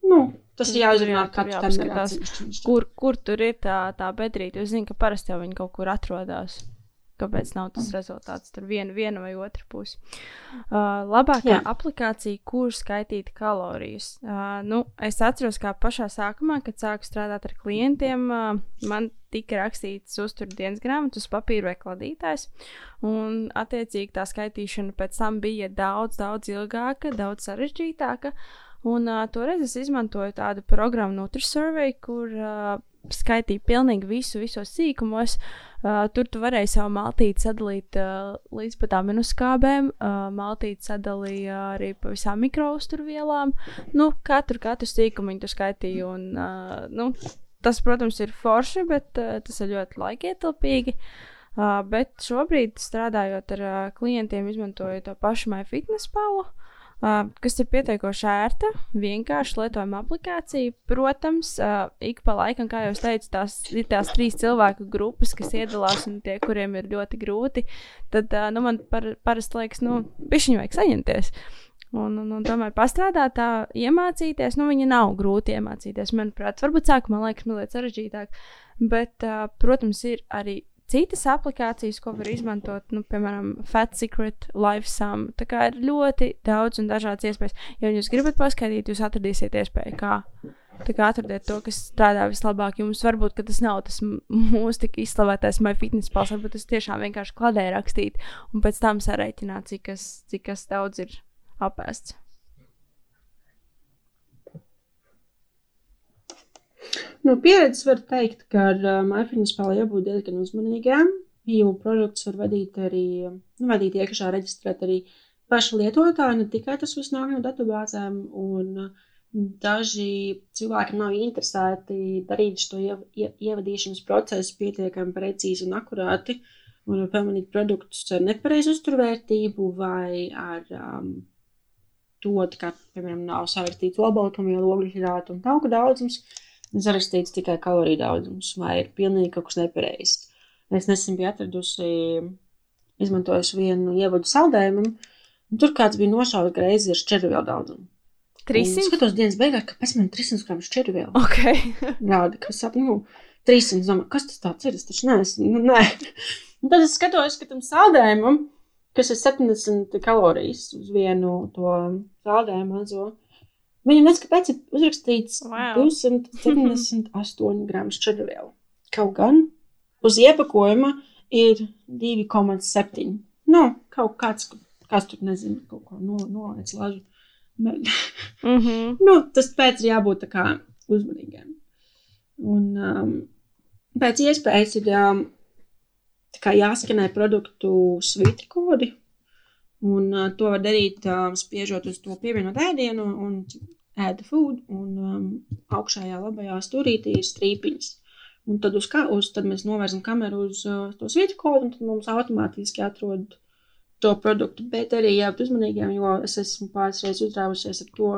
Nu, tas ir jāuzrunā katru tendenci. Kur, kur tur ir tā, tā bedrīte? Jūs zināt, ka parasti jau viņi kaut kur atrodas. Kāpēc nav tas rezultāts? Tur viena, viena vai otra puse. Uh, labākā Jā. aplikācija, kur skaitīt kalorijas. Uh, nu, es atceros, kā pašā sākumā, kad sāku strādāt ar klientiem, uh, man tika rakstīts uzturdienas grāmatas, uz papīra vai kladītājs. Un, attiecīgi, tā skaitīšana pēc tam bija daudz, daudz ilgāka, daudz sarežģītāka. Un uh, toreiz es izmantoju tādu programmu NutriSurvey, kur uh, skaitīja pilnīgi visu, visos sīkumos. Uh, tur tu varēji savu maltīti sadalīt uh, līdz pat aminoskābēm. Uh, maltīti sadalīja arī pa visām mikrouzturvielām. Nu, katru, katru sīkumu viņi tur skaitīja. Un, uh, nu, tas, protams, ir forši, bet uh, tas ir ļoti laikietilpīgi. Uh, bet šobrīd, strādājot ar uh, klientiem, izmantoju to pašu MyFitness palu. Uh, kas ir pietiekoši ērta, vienkārši lietojama aplikācija. Protams, uh, ik pa laikam, kā jau teicu, tās ir tās trīs cilvēku grupas, kas iedalās un tie, kuriem ir ļoti grūti. Tad uh, nu, man par, parasti liekas, nu, pišķiņu vajag saņemties. Un, un, un tomēr pastrādāt, tā iemācīties, nu, viņa nav grūti iemācīties. Manuprāt, varbūt sākumā liekas mazliet sarežģītāk, bet, uh, protams, ir arī citas aplikācijas, ko var izmantot, nu, piemēram, Fat Secret, LiveSum. Tā kā ir ļoti daudz un dažādas iespējas. Ja jūs gribat paskaidrot, jūs atradīsiet iespēju, kā. Tā kā atradiet to, kas strādā vislabāk. Jums varbūt tas nav tas mūsu tik izslavētais MyFitness pals, varbūt tas tiešām vienkārši kladē rakstīt un pēc tam sarēķināt, cik kas, cik kas daudz ir apēsts. No pieredzes var teikt, ka ar uh, MyFitness spēlē jābūt diezgan uzmanīgām, jo produkts var vadīt arī, nu, vadīt iekšā reģistrēt arī paši lietotāji, ne tikai tas viss nāk no datubāzēm, un uh, daži cilvēki nav interesēti darīt šo iev, ie, ievadīšanas procesu pietiekami precīzi un akurāti, un pamanīt produktus ar nepareizu uzturvērtību vai ar um, to, ka, piemēram, nav sarakstīts olbaltumvielu, ogļu un tauku daudzums, sarakstīts tikai kaloriju daudzums, vai ir pilnīgi kaut kas nepareizs. Es nesen biju atradusi, izmantojusi vienu ievadu saldējumam, un tur kāds bija nošauts greizi ar šķervielu daudzumu. Un 300? Skatos dienas beigās, kāpēc man 300 gramu šķervielu Ok. rāda, kas ap, nu, 300, domā, kas tas tāds ir, es taču neesmu, nu, nē. Un tad es skatos, ka tam saldējumam, kas ir 70 kalorijas uz vienu to saldējumu mazo, viņam nec kāpēc ir uzrakstīts Wow. 278 gramu šķervielu. Kaut gan uz iepakojuma ir 2,7. Nu, kaut kāds, kas tur nezinu, kaut ko no, nolaic lažu. Bet, Mm -hmm. nu, tas pēc ir jābūt tā kā uzmanīgiem. Un um, pēc iespējas ir um, jāskanē produktu svītri kodi. Un uh, to var darīt, uh, spiežot uz to pievienot ēdienu un ēda food, un um, augšējā labajā stūrītī ir strīpiņas. Un tad, uz kā, uz, tad mēs novērzam kameru uz uh, to svītri kodu, un tad mums automātiski atrod to produktu. Bet arī jābūt uzmanīgiem, jo es esmu pāris reizes uzrāvusies ar to,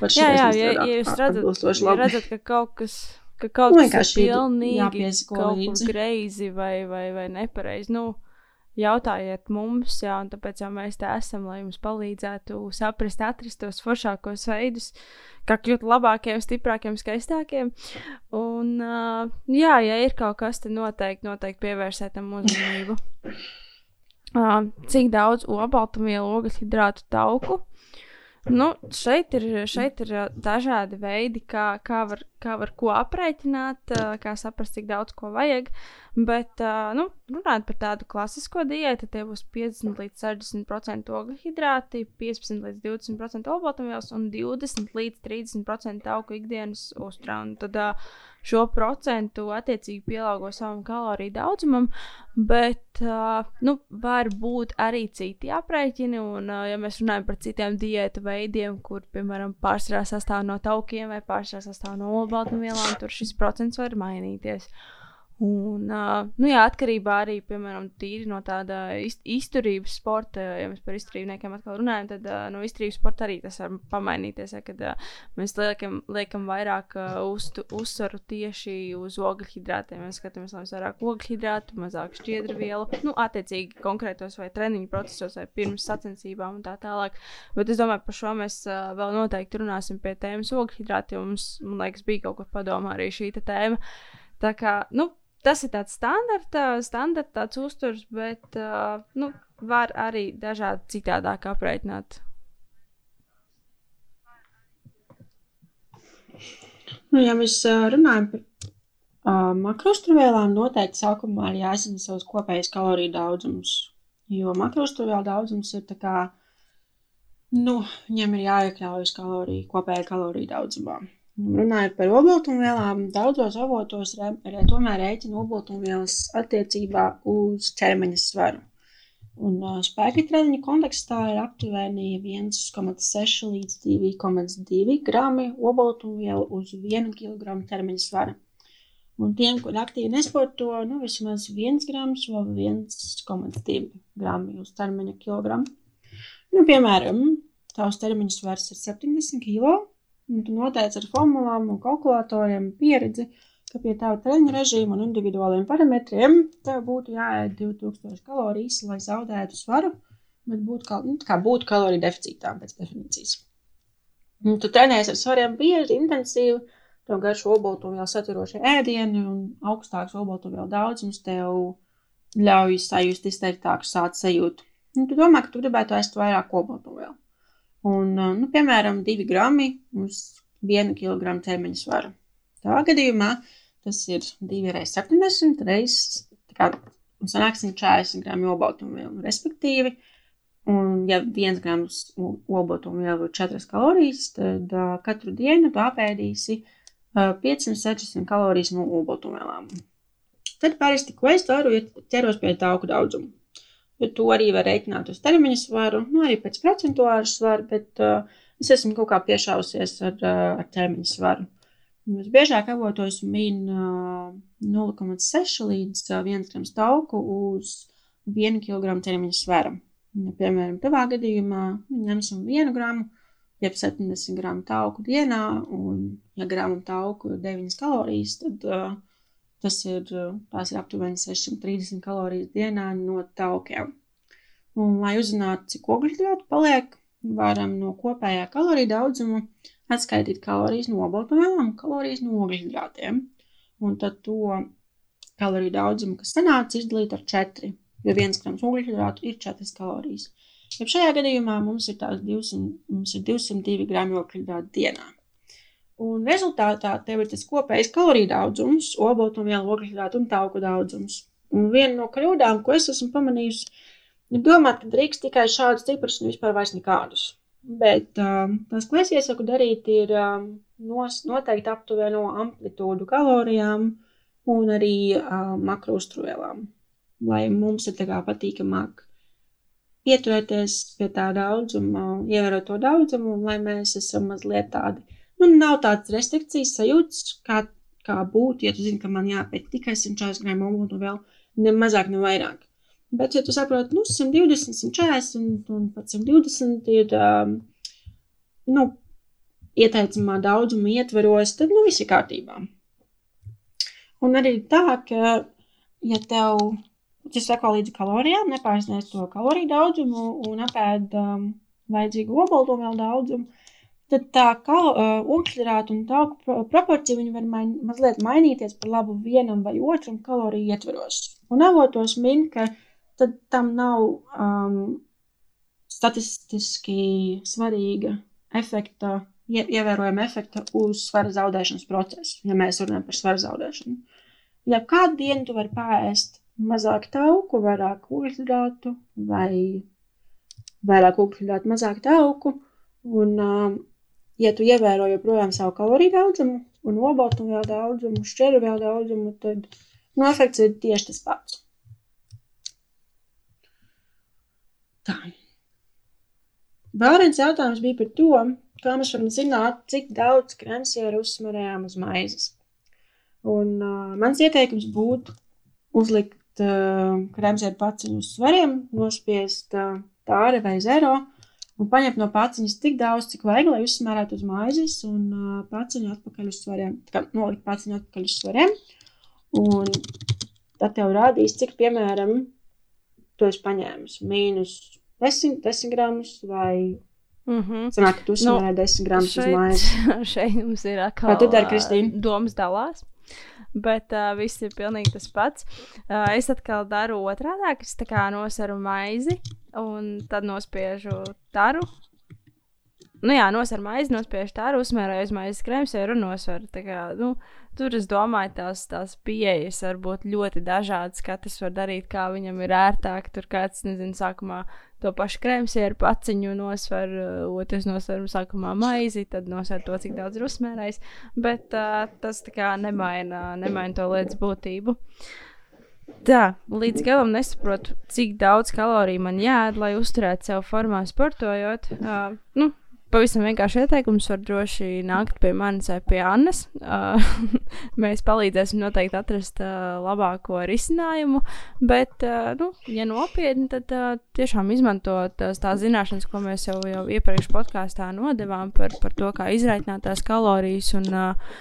par Jā, jā, ja, ja jūs redzat, ja redzat, ka kaut kas, ka kaut Nu, kas ir pilnīgi kaut kur greizi vai, vai, vai nepareizi, nu, jautājiet mums, jā, un tāpēc jau mēs te esam, lai jums palīdzētu saprast, atrast tos foršākos veidus, kā kļūt labākiem, stiprākiem, skaistākiem. Un, uh, jā, ja ir kaut kas, tad noteikti, noteikti pievērsiet tam uzmanību. Uh, cik daudz obaltumvielu, ogļhidrātu, tauku? Nu, šeit ir, šeit ir dažādi veidi, kā, kā, var, kā var ko aprēķināt, kā saprast, cik daudz ko vajag. Bet, nu, runājot par tādu klasisko diētu, tie būs 50 līdz 60% ogļhidrāti, 15 līdz 20% olbaltumvielas un 20 līdz 30% augu ikdienas uzturā. Un tad šo procentu attiecīgi pielāgo savam kaloriju daudzumam, bet nu, var būt arī citi aprēķini. Un, ja mēs runājam par citiem diētu veidiem, kur, piemēram, pārsvarā sastāv no taukiem vai pārsvarā sastāv no olbaltumvielām, tur šis procents var mainīties. Un, nu jā, atkarībā arī piemēram, no tāda iz, izturības sporta, ja mēs par izturībniekiem atkal runājam, tad no izturības sporta arī tas var pamainīties. Ja, kad mēs liekam, liekam vairāk uztu, uzsvaru tieši uz ogļhidrātiem, mēs skatāmies, lai mums vairāk ogļhidrātu, mazāk šķiedru vielu, nu, attiecīgi konkrētos vai treniņu procesos vai pirms sacensībām un tā tālāk. Bet es domāju, par šo mēs vēl noteikti runāsim pie tēmas ogļhidrāti, jo mums, man liekas, bija kaut kur padomā arī šī tēma. Tā kā, nu, tas ir tāds standarta, standarta tāds uzturs, bet uh, nu, var arī dažādi citādāk aprēķināt. Nu, ja mēs runājam par uh, makrostrāvēlām, noteikti sākumā ir jāzina savs kopējais kaloriju daudzums. Jo makrostrāvēlu daudzums ir tā kā, nu, viņam ir jāiekļaujas kaloriju, kopējā kaloriju daudzumā. Runājot par obaltumvielām, daudzos avotos re, re, tomēr rēķina obaltumvielas attiecībā uz ķermeņa svaru. Un uh, spēka treniņa kontekstā ir aptuveni 1,6 līdz 2,2 grami obaltumvielu uz 1 kg ķermeņa svara. Un tiem, kur aktīvi nesporto, nu, vismaz 1 grams vai 1,2 grami uz ķermeņa kilogramu. Nu, piemēram, tavs ķermeņa svars ir 70 kg. Un tu noteici ar formulām un kalkulatoriem pieredzi, ka pie tava treniņa režīma un individuāliem parametriem tev būtu jāēd 2000 kalorijas, lai zaudētu svaru, bet būtu, kal nu, būtu kaloriju deficītā pēc definīcijas. Un tu trenējies ar svariem bieži, intensīvi, tev garšo obaltumvielu saturošie ēdieni un augstāks obaltumvielu daudzums tev ļauj sajust izteiktāku sāta sajūtu. Un tu domā, ka tu gribētu ēst vairāk obaltumvielu. Un, nu, piemēram, 2 grami uz 1 kg ķermeņa svara. Tā gadījumā tas ir 2 reizes 70, reizes sanāksim 40 gramu obaltumvielu. Respektīvi, un ja 1 grams obaltumvielu ir 4 kalorijas, tad uh, katru dienu tu apēdīsi uh, 500-600 kalorijas no obaltumvielām. Tad parasti, ko es daru, ir ķeros pie tauku daudzumu jo to arī var reiķināt uz termiņa svaru, nu arī pēc procentuālu svaru, bet uh, es esmu kaut kā piešausies ar, uh, ar termiņa svaru. Visbiežāk avotos min uh, 0,6 līdz uh, 1 grams tauku uz 1 kg termiņa svara. Ja, piemēram, tavā gadījumā ņemsim 1 gramu, jeb 70 gramu tauku dienā, un ja gramu tauku ir 9 kalorijas, tad uh, Tas ir, tās ir aptuveni 630 kalorijas dienā no taukiem. Un, lai uzzinātu, cik ogļhidrātu paliek, varam no kopējā kaloriju daudzuma atskaitīt kalorijas no obaltumvielām un kalorijas no ogļhidrātiem. Un tad to kaloriju daudzumu, kas sanāca, izdalīt ar 4, jo 1 grams ogļhidrātu ir 4 kalorijas. Ja šajā gadījumā mums ir, 200, mums ir 202 grami ogļhidrātu dienā. Un rezultātā tev ir tas kopējais kaloriju daudzums, obaltumvielu, ogļhidrātu un tauku daudzums. Un viena no kļūdām, ko es esmu pamanījusi, ir domāt, ka drīkst tikai šādus ciprus un vispār vairs nekādus. Bet um, tas, ko es iesaku darīt, ir um, nos, noteikti aptuveno amplitūdu kalorijām un arī um, makrostrūvēlām. lai mums ir patīkamāk pieturēties pie tā daudzuma, ievērot to daudzumu, un lai mēs esam mazliet tādi, nu, nav tādas restrikcijas sajūtas, kā, kā būtu, ja tu zini, ka man jāpēc tikai 140 gramu un vēl ne mazāk, ne vairāk. Bet, ja tu saproti, nu, 120, 140 un, un pat 120 ir, um, nu, ieteicamā daudzuma ietveros, tad, nu, viss ir kārtībā. Un arī tā, ka, ja tev ja seko līdzi kalorijām, nepārsniedz to kaloriju daudzumu un apēd um, vajadzīgu obaltumvielu daudzumu, tad tā kā uh, ogļhidrātu un tauku pro proporcija viņi var main, mazliet mainīties par labu vienam vai otram kaloriju ietveros. Un avotos min, ka tad tam nav um, statistiski svarīga efekta, ie, ievērojama efekta uz svara zaudēšanas procesu, ja mēs runājam par svara zaudēšanu. Ja kādu dienu tu vari pārēst mazāk tauku, vairāk ūdensgrātu vai vairāk ūdensgrātu, mazāk tauku. Un, um, ja tu ievēro joprojām savu kaloriju daudzumu un obaltumvielu daudzumu, šķeruvielu daudzumu, tad nu, efekts ir tieši tas pats. Tā. Vēl viens jautājums bija par to, kā mēs varam zināt, cik daudz kremsieru uzsmerējām uz maizes. Un uh, mans ieteikums būtu uzlikt uh, krēmsēru paciņu uz svariem, nospiest uh, tāri vai zero un paņemt no paciņas tik daudz, cik vajag, lai uzsmērētu uz maizes un uh, paciņu atpakaļ uz svariem. Tā kā nolikt paciņu atpakaļ uz svariem. Un tad tev rādīs, cik, piemēram, tu esi paņēmis mīnus 10, 10 gramus vai Mm -hmm. Sanāk, ka tu uzsmērē nu, 10 gramus uz maizes. Šeit mums ir atkal. Kā tu dari, Kristīna? Domas dalās bet uh, viss ir pilnīgi tas pats. Uh, es atkal daru otrādi, es tā kā nosaru maizi un tad nospiežu taru. Nu jā, nosver maizi, nospiežu tādu, uzmērēju uz maizes krēmsēru un nosveru. Tā kā, nu, tur es domāju, tās, tās pieejas var būt ļoti dažādas. Katrs var darīt, kā viņam ir ērtāk. Tur kāds, nezinu, sākumā to pašu krēmsieru paciņu nosver, uh, otrs nosver sākumā maizi, tad nosver to, cik daudz ir uzsmērējis. Bet uh, tas tā kā nemaina, nemaina to lietas būtību. Tā, līdz galam nesaprotu, cik daudz kaloriju man jāēd, lai uzturētu sev formā sportojot. Uh, nu, pavisam vienkārši ieteikums var droši nākt pie manis vai pie Annas. Uh, mēs palīdzēsim noteikti atrast uh, labāko risinājumu, bet, uh, nu, ja nopietni, tad uh, tiešām izmantot tās, tās zināšanas, ko mēs jau, jau iepriekš podkāstā nodevām par, par to, kā izraitnāt tās kalorijas un uh,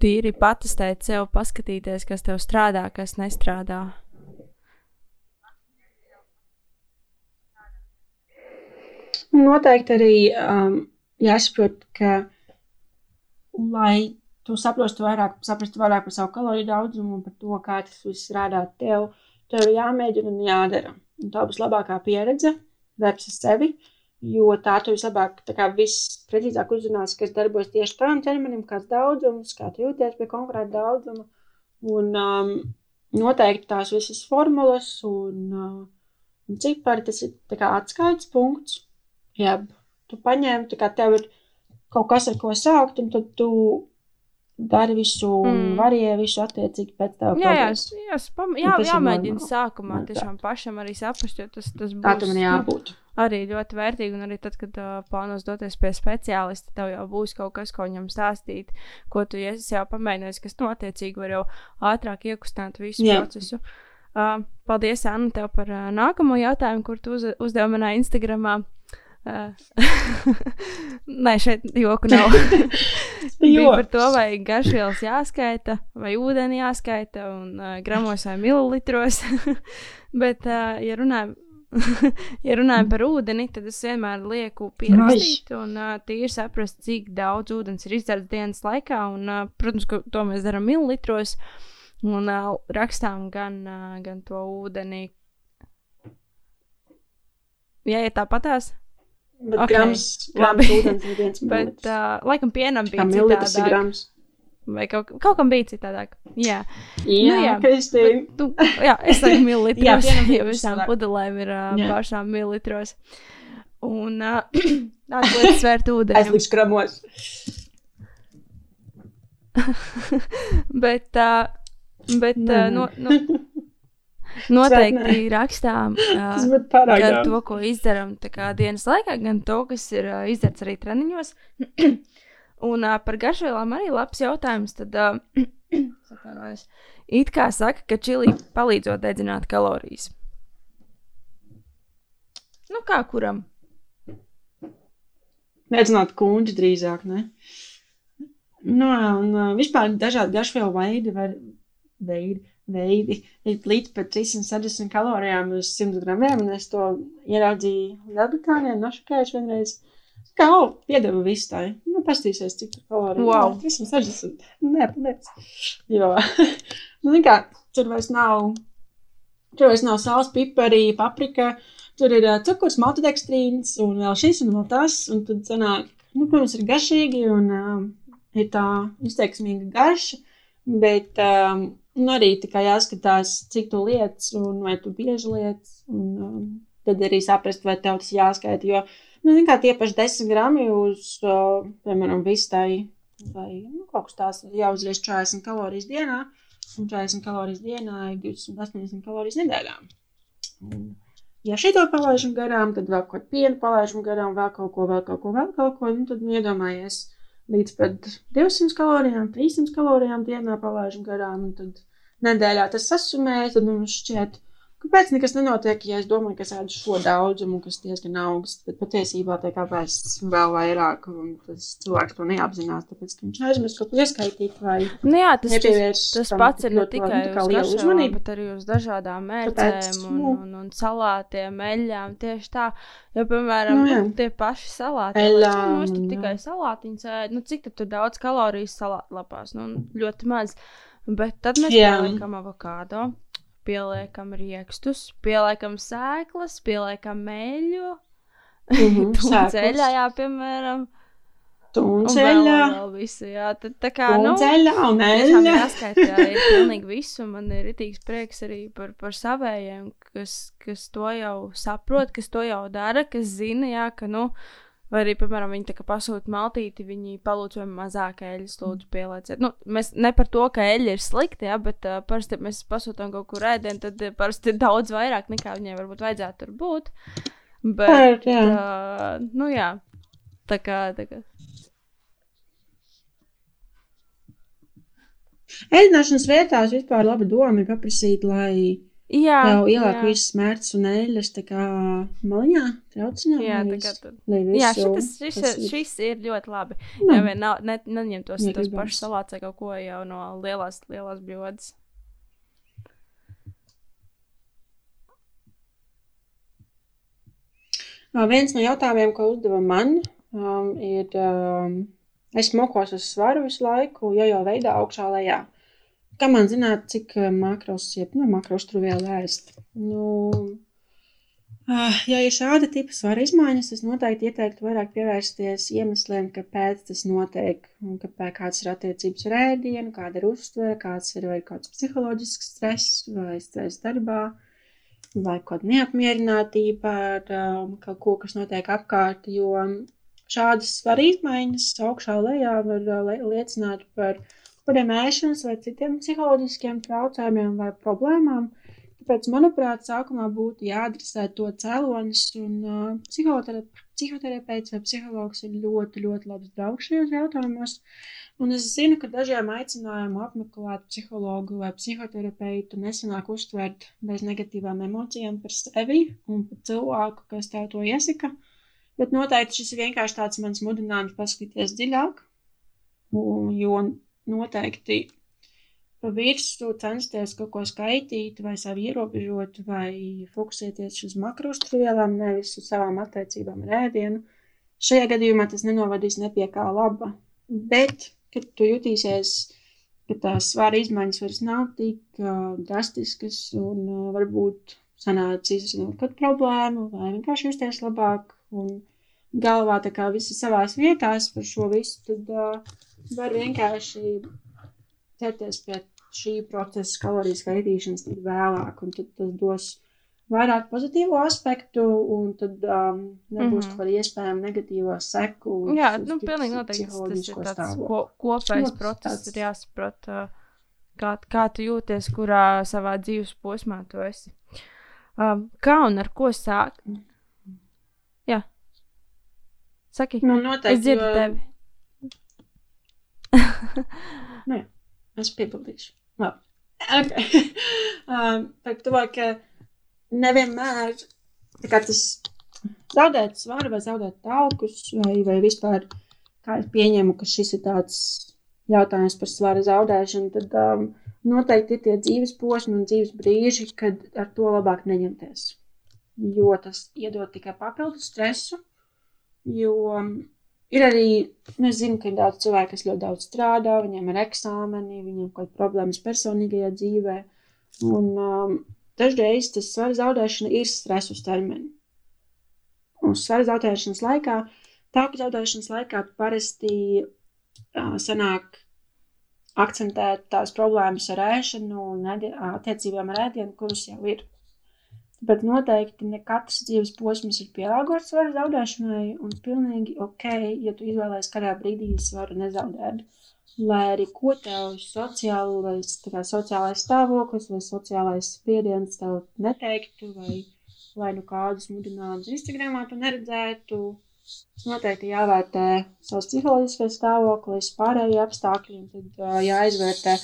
tīri patestēt sev, paskatīties, kas tev strādā, kas nestrādā. Noteikti arī um, jāsaprot, ka, lai tu saprastu vairāk, saprastu vairāk par savu kaloriju daudzumu un par to, kā tas viss strādā tev, tev ir jāmēģina un jādara. Un tā būs labākā pieredze, darbs ar sevi, jo tā tu vislabāk, tā kā viss precīzāk uzzinās, kas darbojas tieši tavam ķermenim, kāds daudzums, kā tu jūties pie konkrēta daudzuma. Un um, noteikti tās visas formulas un, uh, un cipari, tas ir kā atskaites punkts, jeb tu paņem, tā kā tev ir kaut kas, ar ko sākt, un tad tu dari visu, mm. varēja visu attiecīgi pēc tā. Jā, jā, jā, spam, jā, jāmēģina sākumā tiešām pašam arī saprast, jo tas, tas būs. Tā tam ir jābūt. Arī ļoti vērtīgi, un arī tad, kad uh, plānos doties pie speciālista, tev jau būs kaut kas, ko viņam stāstīt, ko tu esi jau pamēģinājis, kas notiecīgi var jau ātrāk iekustināt visu jā. procesu. Uh, paldies, Anna, tev par uh, nākamo jautājumu, kur tu uz, uzdevi manā Instagramā. Uh, Nē, šeit joku nav. Bija par to, vai garšvielas jāskaita, vai ūdeni jāskaita, un uh, gramos vai mililitros. Bet, uh, ja runājam, ja runājam par ūdeni, tad es vienmēr lieku pierakstīt un uh, tīri saprast, cik daudz ūdens ir izdzerts dienas laikā. Un, uh, protams, ka to mēs darām mililitros un uh, rakstām gan, uh, gan to ūdeni. Jā, ja tāpatās. Bet okay. grams, grams ūdens ir viens Bet, uh, laikam, pienam bija mililitrs ir grams. Vai kaut, kaut kam bija citādāk? Jā, jā, nu, jā. Kristīna. Tu, jā, es saku mililitros, jā, jo visām pudelēm ir uh, jā. pašām mililitros. Un uh, lietas svērt ūdeni. Es likšu gramos. bet, uh, bet, uh, no, no, noteikti rakstām uh, gan to, ko izdarām dienas laikā, gan to, kas ir uh, izdarīts arī treniņos. Un uh, par garšvielām arī labs jautājums. Tad, uh, it kā saka, ka čili palīdzot dedzināt kalorijas. Nu, kā kuram? Nedzināt, kungi drīzāk, ne? Nu, un uh, vispār dažādi garšvielu veidi var, veidi, veidi ir līdz pat 360 kalorijām uz 100 gramiem, un es to ieraudzīju Lielbritānijā, nošokējuši vienreiz. Kā, o, piedeva visu tā. Nu, pastīsies, cik tur kaloriju. Wow. Jā, 360. Nē, nē. Jo, nu, kā, tur vairs nav, tur vairs nav sāls, pipari, paprika, tur ir uh, cukurs, maltodekstrīns un vēl šis un vēl tas, un tad sanāk, nu, protams, ir garšīgi un um, ir tā izteiksmīga garša, bet um, nu, arī tikai jāskatās, cik tu lietas un vai tu bieži lietas, un um, tad arī saprast, vai tev tas jāskaita, jo, nu, kā tie paši 10 grami uz, uh, piemēram, vistai, vai, nu, kaut kas tās jāuzries 40 kalorijas dienā, un 40 kalorijas dienā ir 280 kalorijas nedēļā. Un, ja šito palaižam garām, tad vēl kaut ko pienu palaižam garām, vēl kaut ko, vēl kaut ko, vēl kaut ko, nu, tad nu, iedomājies līdz pat 200 kalorijām, 300 kalorijām dienā palaižam garām, tad nedēļā tas sasumējas, tad mums šķiet, kāpēc nekas nenotiek, ja es domāju, ka es ēdu šo daudzumu, kas diezgan augsts, bet patiesībā tiek apēsts vēl vairāk, un tas cilvēks to neapzinās, tāpēc, ka viņš aizmirst kaut ko ieskaitīt vai Nu, jā, tas, tas, tas pats ir ne tikai nu, uz liela garšām, uzmanība. bet arī uz dažādām mērcēm un, nu. un, un salātiem, eļļām. Tieši tā, jo, piemēram, Nu, tie paši salāti. Eļļām, Nu, es tur tikai salātiņus ēdu. Nu, cik tur daudz kalorijas salātlapās? Nu, ļoti maz. Bet tad mēs pieliekam avokado, pieliekam riekstus, pieliekam sēklas, pieliekam meļu, Mhm, ceļā, sēklas. jā, piemēram. Tunceļā, visu, jā, tad tā kā, nu, tunceļā un eļļa. jāskaita jā, ir pilnīgi visu. Man ir rītīgs prieks arī par, par savējiem, kas, kas to jau saprot, kas to jau dara, kas zina, jā, ka, nu, vai arī, piemēram, viņi pasūta maltīti, viņi palūdz vai mazāk eļļas, lūdzu, pielieciet. Nu, mēs ne par to, ka eļļa ir slikta, jā, bet uh, parasti ja mēs pasūtām kaut kur ēdienu, tad parasti ir daudz vairāk nekā viņai varbūt vajadzētu tur būt. Bet, Par, jā. uh, nu, jā, tā kā, tā kā. Ēdināšanas vietās vispār laba doma ir paprasīt, lai Jā, tev ieliek visas mērķis un eļļas maliņā, trauciņā. Jā, lai tā kā Jā, visu šitas, šis, tas ir, šis ir ļoti labi. Nu, Jā, vien nav, ne, neņem tos, tos pašus vai kaut ko jau no lielās, lielās bļodas. Viens no jautājumiem, ko uzdeva man, um, ir, um, es mokos uz svaru visu laiku, jo jau veidā augšā lejā. Kā man zināt, cik uh, makros, jeb, nu, makros tur vēl ēst? Nu, uh, ja ir šāda tipa svara izmaiņas, es noteikti ieteiktu vairāk pievērsties iemesliem, kāpēc tas notiek, un kāpēc kāds ir attiecības ar ēdienu, kāda ir uztvere, kāds ir vai kāds psiholoģisks stress vai stress darbā vai kaut kāda neapmierinātība ar um, kaut ko, kas notiek apkārt. Jo šādas svaru izmaiņas augšā lejā var uh, liecināt par kaut kādiem ēšanas vai citiem psiholoģiskiem traucējumiem vai problēmām. Tāpēc, manuprāt, sākumā būtu jāadresē to cēlonis, un uh, psihotera psihoterapeits vai psihologs ir ļoti, ļoti labs draugs šajos jautājumos. Un es zinu, ka dažiem aicinājumu apmeklēt psihologu vai psihoterapeitu nesanāk uztvert bez negatīvām emocijām par sevi un par cilvēku, kas tev to iesaka. Bet noteikti šis ir vienkārši tāds mans mudinājums paskatīties dziļāk, jo noteikti pa virsmu censties kaut ko skaitīt, vai sevi ierobežot, vai fokusēties uz makrostruvielām, nevis uz savām attiecībām ar ēdienu. Šajā gadījumā tas nenovadīs ne pie kā laba. Bet, kad tu jutīsies, ka tās svara izmaiņas vairs nav tik uh, drastiskas un uh, varbūt sanāca izrisināt kādu problēmu vai vienkārši justies labāk un galvā tā kā visi savās vietās par šo visu, tad uh, var vienkārši ķerties pie šī procesa kaloriju skaitīšanas tad vēlāk, un tad tas dos vairāk pozitīvo aspektu, un tad um, nebūs mm -hmm. iespējama negatīvā seku. Jā, nu, pilnīgi noteikti tas, ir tāds stāvokli. ko, kopējs Nu, process, tāds- ir jāsaprot, uh, kā, kā tu jūties, kurā savā dzīves posmā tu esi. Um, kā un ar ko sākt? Jā, saki, Nu, noteikti. es dzirdu jo- tevi. Nu, jā, es piebildīšu. Labi. Okay. um, par to, ka nevienmēr tas zaudēt svaru vai zaudēt taukus, vai, vai vispār, kā es pieņemu, ka šis ir tāds jautājums par svara zaudēšanu, tad um, noteikti ir tie dzīves posmi un dzīves brīži, kad ar to labāk neņemties. Jo tas iedod tikai papildus stresu, jo Ir arī, nu, es zinu, ka ir daudz cilvēku, kas ļoti daudz strādā, viņiem ir eksāmeni, viņiem ir kaut kādas problēmas personīgajā dzīvē. Un um, dažreiz tas svara zaudēšana ir stress uz termiņu. Un svara zaudēšanas laikā, tāku zaudēšanas laikā parasti uh, sanāk akcentēt tās problēmas ar ēšanu un ēdi- attiecībām ar ēdienu, kuras jau ir. Bet noteikti ne katrs dzīves posms ir pielāgots svara zaudēšanai, un pilnīgi ok, ja tu izvēlēsies kādā brīdī svaru nezaudēt. Lai arī ko tev sociālais, kā sociālais stāvoklis vai sociālais spiediens tev neteiktu, vai lai nu kādus mudinātus Instagramā tu neredzētu, noteikti jāvērtē savs psiholoģiskais stāvoklis, pārējie apstākļi, un tad uh, jāizvērtē,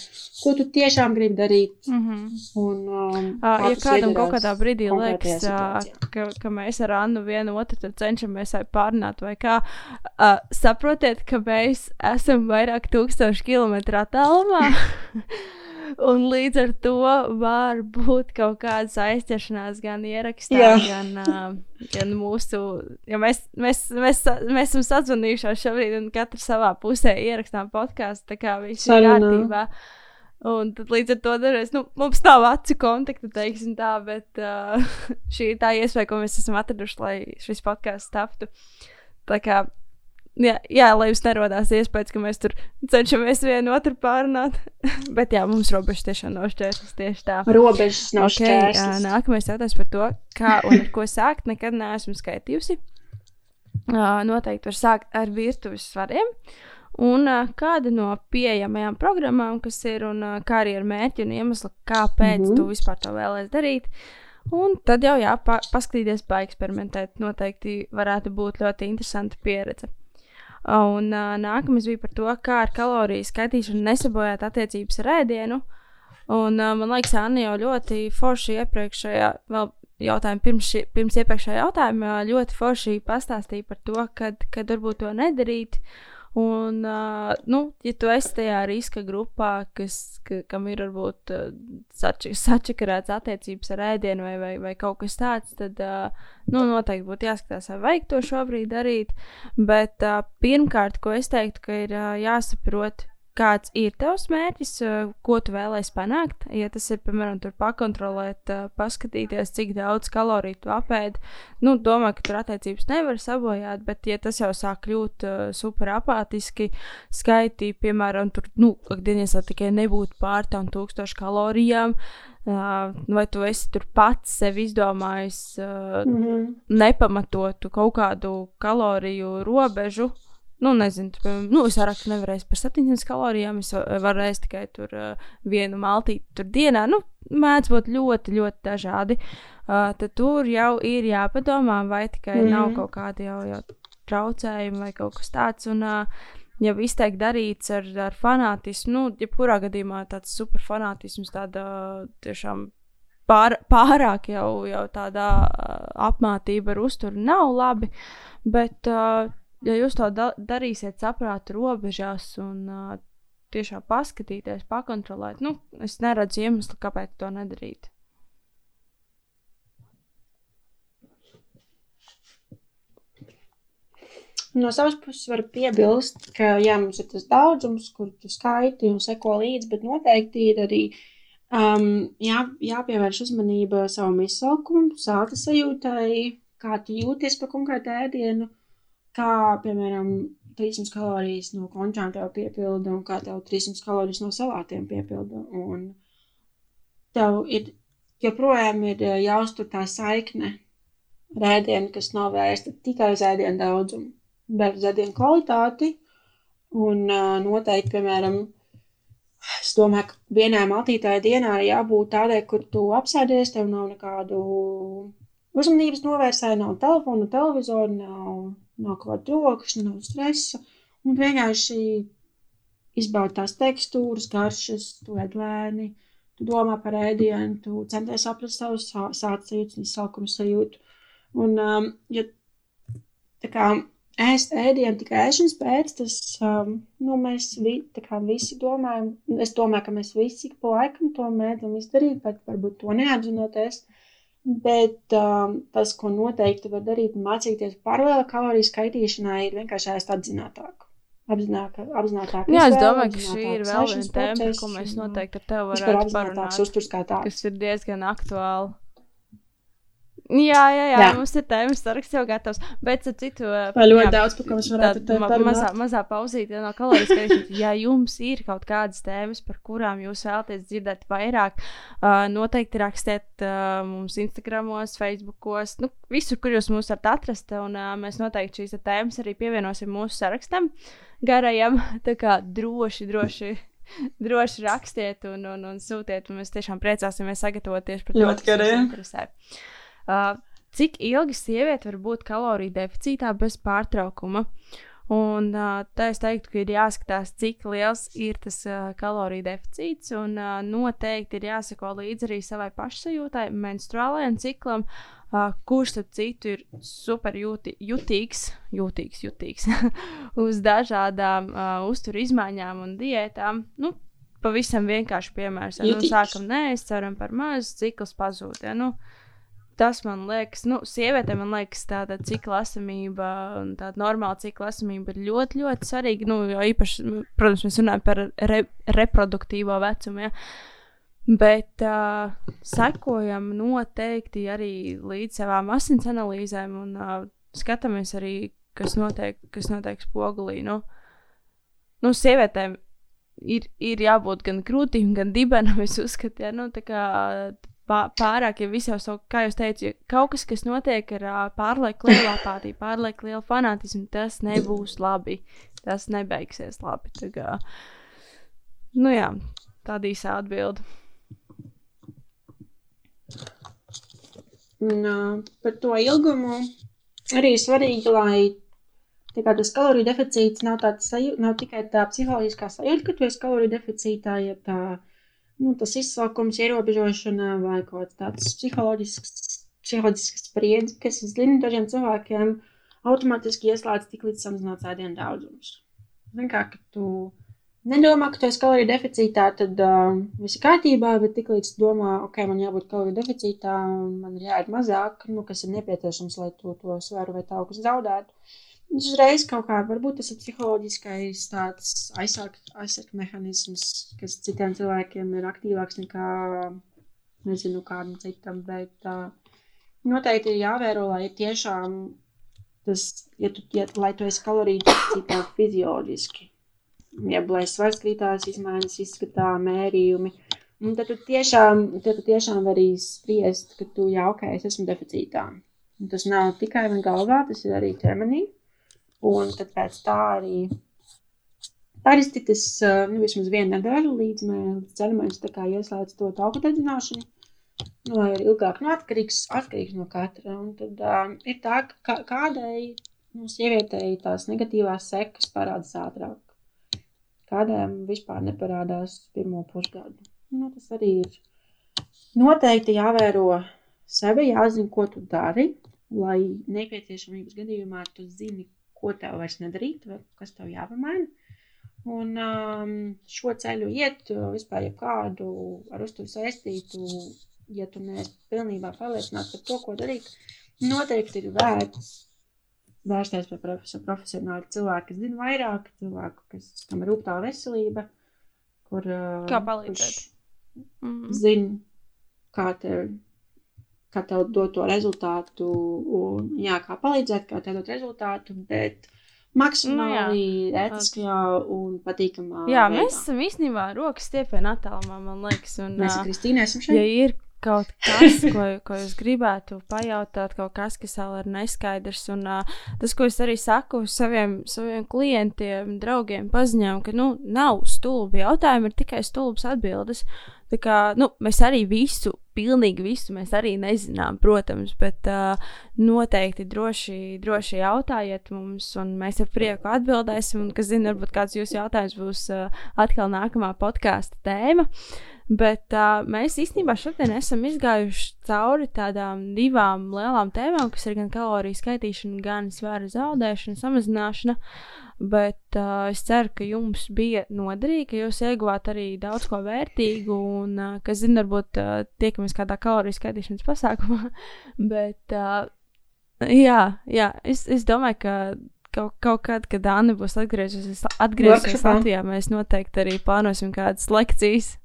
ko tu tiešām gribi darīt. Mm -hmm. Un, um, Uh, ja kādam kaut kādā brīdī liekas, uh, ka, ka mēs ar Annu vienu otru cenšamies pārnāt, vai kā, uh, saprotiet, ka mēs esam vairāk tūkstoši kilometru attālumā. Un līdz ar to var būt kaut kādas aizķeršanās gan ierakstā, Jā. gan, uh, gan mūsu. Ja mēs, mēs, mēs, mēs esam sazvanījušies šobrīd, un katrs savā pusē ierakstām podkāstu, tā kā viss ir kārtībā. Un tad līdz ar to dažreiz nu, mums nav acu kontakta, teiksim tā, bet uh, šī ir tā iespēja, ko mēs esam atraduši, lai šis podkāsts taptu. Tā kā, jā, jā, lai jums nerodās iespējas, ka mēs tur cenšamies vienu otru pārunāt. bet jā, mums robežas tiešām nav šķērslis tieši tā. Robežas nav Okay, šķērslis. nākamais jautājums par to, kā un ar ko sākt. Nekad neesmu skaitījusi. Noteikti var sākt ar virtuves svariem. Un kāda no pieejamajām programmām, kas ir, un ā, kā arī ar mērķi un iemeslu, kāpēc mm. -hmm. tu vispār to vēlēsies darīt. Un tad jau jā, pa, paskatīties, paeksperimentēt. Noteikti varētu būt ļoti interesanta pieredze. Un uh, nākamais bija par to, kā ar kaloriju skaitīšanu nesabojāt attiecības ar ēdienu. Un uh, man liekas, Anna jau ļoti forši iepriekšējā, vēl jautājumā, pirms, šī, pirms iepriekšējā jautājumā, ļoti forši pastāstīja par to, kad, kad varbūt to nedarīt. Un, uh, nu, ja tu esi tajā riska grupā, kas, ka, kam ir varbūt uh, sači- sačakarēts attiecības ar ēdienu vai, vai, vai kaut kas tāds, tad uh, nu, noteikti būtu jāskatās, vai vajag to šobrīd darīt. Bet uh, pirmkārt, ko es teiktu, ka ir uh, jāsaprot, kāds ir tavs mērķis, ko tu vēlēsies panākt. Ja tas ir, piemēram, tur pakontrolēt, paskatīties, cik daudz kaloriju tu apēdi, nu, domāju, ka tur attiecības nevar sabojāt, bet, ja tas jau sāk kļūt super apātiski, skaitī, piemēram, tur, nu, dienas tikai nebūtu pār tam tūkstošu kalorijām, vai tu esi tur pats sev izdomājis. Uh, Mhm. nepamatotu kaut kādu kaloriju robežu. Nu, nezinu, tu, piemēram, nu, es vairāk nevarēšu par 700 kalorijām. Es va- varu ēst tikai tur, uh, vienu maltīti tur dienā. Nu, mēdz būt ļoti, ļoti dažādi. Uh, tad tur jau ir jāpadomā, vai tikai mm. nav kaut kādi jau, jau traucējumi vai kaut kas tāds. Un, uh, ja viss tiek darīts ar, ar fanātismu, nu, jebkurā gadījumā tāds superfanātisms, tāda tiešām pār, pārāk jau, jau tādā apmātība ar uzturu nav labi. Bet, uh, ja jūs to da darīsiet saprāta robežās un uh, tiešām paskatīties, pakontrolēt, nu, es neredzu iemeslu, kāpēc to nedarīt. No savas puses var piebilst, ka jā, mums ir tas daudzums, kur tu skaiti un seko līdzi, bet noteikti ir arī um, jā, jāpievērš uzmanība savam izsalkumam, sāta sajūtai, kā tu jūties par konkrētu ēdienu, kā, piemēram, 300 kalorijas no končām tev piepilda un kā tev 300 kalorijas no salātiem piepilda. Un tev ir joprojām ir eh, jāuztur tā saikne ar ēdienu, kas nav vērsta tikai uz ēdienu daudzumu bet uz ēdienu kvalitāti. Un uh, noteikti, piemēram, es domāju, ka vienai maltītāji dienā ir jābūt tādai, kur tu apsēdies, tev nav nekādu uzmanības novērsēju, nav telefona, televizoru, nav, nav kaut kāda trokšņa, nav stresa. Un vienkārši izbaudi tās tekstūras, garšas, tu ēd lēni, tu domā par ēdienu, tu centies saprast savu sāc sajūtu un izsaukumu sajūtu. Un, um, ja tā kā ēst ēdienu tikai ēšanas pēc, tas, um, nu, mēs vi, kā, visi domājam, es domāju, ka mēs visi pa laikam to mēdzam izdarīt, bet varbūt to neapzinoties. Bet um, tas, ko noteikti var darīt un mācīties paralēli kaloriju skaitīšanai, ir vienkārši ēst apzinātāk. Apzinātāk, apzinātāk Jā, es domāju, ka šī ir vēl viena tēma, ko mēs noteikti ar tevi varētu parunāt. Uzturs kā tāds. Kas ir diezgan aktuāli. Jā, jā, jā, jā, mums ir tēmas saraksts jau gatavs. Bet, ap citu, vai ļoti daudz, par ko mēs varētu teikt, ma mazā, mazā pauzīte no kalorijas skaitīšanas. ja jums ir kaut kādas tēmas, par kurām jūs vēlaties dzirdēt vairāk, uh, noteikti rakstiet uh, mums Instagramos, Facebookos, nu, visur, kur jūs mūs varat atrast. Un uh, mēs noteikti šīs tēmas arī pievienosim mūsu sarakstam garajam. Tā kā droši, droši. Droši rakstiet un, un, un sūtiet, un mēs tiešām priecāsimies sagatavoties par to, kas jums interesē. Uh, cik ilgi sieviete var būt kaloriju deficītā bez pārtraukuma? Un uh, tā es teiktu, ka ir jāskatās, cik liels ir tas uh, kaloriju deficīts. Un uh, noteikti ir jāsako līdzi arī savai pašsajūtai, menstruālajam ciklam, uh, kurš, ap citu, ir super jūti, jutīgs, jūtīgs, jutīgs uz dažādām uh, uzturu izmaiņām un diētām. Nu, pavisam vienkārši piemērs. Ja, nu, sākam nē, es ceram par mazu, cikls pazūd. Ja, nu, uh, tas man liekas, nu, sievietēm man liekas, tāda cikla esamība tāda normāla cikla esamība ir ļoti, ļoti svarīga. Nu, jo īpaši, protams, mēs runājam par re, reproduktīvo vecumu. Ja? Bet uh, sekojam noteikti arī līdz savām asins analīzēm un uh, skatāmies arī, kas notiek, kas notiek spogulī. Nu, nu, sievietēm ir, ir jābūt gan krūtīm, gan dibenam. Es uzskatu, ja, nu, tā kā pārāk, ja viss jau savu, kā jūs teicāt, kaut kas, kas notiek ar pārlieku lielu apātiju, pārlieku lielu fanātismu, tas nebūs labi. Tas nebeigsies labi. Tā kā, nu jā, tāda īsa atbilde. Un, par to ilgumu arī svarīgi, lai kā, tas kaloriju deficīts nav, sajūta, nav tikai tā psiholoģiskā sajūta, ka tu esi kaloriju deficītā, ja tā nu, tas izsaukums, ierobežošana vai kaut kāds psiholoģisks, psiholoģisks spriedzi, kas, es zinu, dažiem cilvēkiem automātiski ieslēdz tik līdz samazināts ēdienu daudzums. Vienkārši, ka tu nedomā, ka tu esi kaloriju deficītā, tad uh, viss ir kārtībā, bet tik līdz domā, ok, man jābūt kaloriju deficītā man ir jāiet mazāk, nu, kas ir nepieciešams, lai to, to svaru vai tauku zaudētu. Viņš uzreiz kaut kā, varbūt tas ir psiholoģiskais tāds aizsardzības mehānisms, kas citiem cilvēkiem ir aktīvāks nekā, nezinu, kādam citam, bet uh, noteikti ir jāvēro, lai tiešām tas, ja tu, ja, lai tu esi kaloriju deficītā fizioloģiski, ja lai svars krītās, izmaiņas izskatā, mērījumi, un tad tu tiešām, tad tu tiešām vari spriest, ka tu, jā, ok, es esmu deficītā. Un tas nav tikai man galvā, tas ir arī ķermenī. Un tad pēc tā arī parasti tas nu, vismaz vienu nedēļu līdz ķermenis ieslēdz to tauku dedzināšanu. Nu, ir ilgāk nu, atkarīgs, atkarīgs no katra. Un tad uh, ir tā, ka kādai nu, sievietei tās negatīvās sekas parādās ātrāk. Kādām vispār neparādās pirmo pusgadu. Nu, tas arī ir noteikti jāvēro sevi, jāzina, ko tu dari, lai nepieciešamības gadījumā tu zini, ko tev vairs nedarīt, vai kas tev jāpamaina. Un um, šo ceļu iet vispār jebkādu ar uzturu saistītu, ja tu neesi pilnībā pārliecināts par to, ko darīt, noteikti ir vērts vērsties pie profesionāla cilvēka, kas zina vairāk, cilvēku, kas tam ir rūptā veselība, kur uh, kā palīdzēt. Mm -hmm. Zina, kā tev kā tev dot to rezultātu, un jā, kā palīdzēt, kā tev dot rezultātu, bet maksimāli nu, ētiskajā un patīkamā. Jā, veidā. mēs esam īstenībā rokas stiepienā attālumā, man liekas. Un, mēs ar Kristīnu esam šeit. Ja ir kaut kas, ko, ko jūs gribētu pajautāt, kaut kas, kas vēl ir neskaidrs. Un uh, tas, ko es arī saku saviem, saviem klientiem, draugiem, paziņām, ka nu, nav stulbi jautājumi, ir tikai stulbas atbildes. Tā kā, nu, mēs arī visu, pilnīgi visu mēs arī nezinām, protams, bet uh, noteikti droši, droši jautājiet mums, un mēs ar prieku atbildēsim. Un, kas zina, varbūt kāds jūsu jautājums būs uh, atkal nākamā podkāstu tēma. Bet uh, mēs īstenībā šodien esam izgājuši cauri tādām divām lielām tēmām, kas ir gan kaloriju skaitīšana, gan svāra zaudēšana, samazināšana. Bet uh, es ceru, ka jums bija noderīgi, ka jūs ieguvāt arī daudz ko vērtīgu, un, uh, kas zina, varbūt uh, tiekamies kādā kaloriju skaitīšanas pasākumā. Bet, uh, jā, jā es, es domāju, ka kaut, kaut kad, kad Anna būs atgriezusies, atgriezusies Latvijā, mēs noteikti arī plānosim kādas lekcijas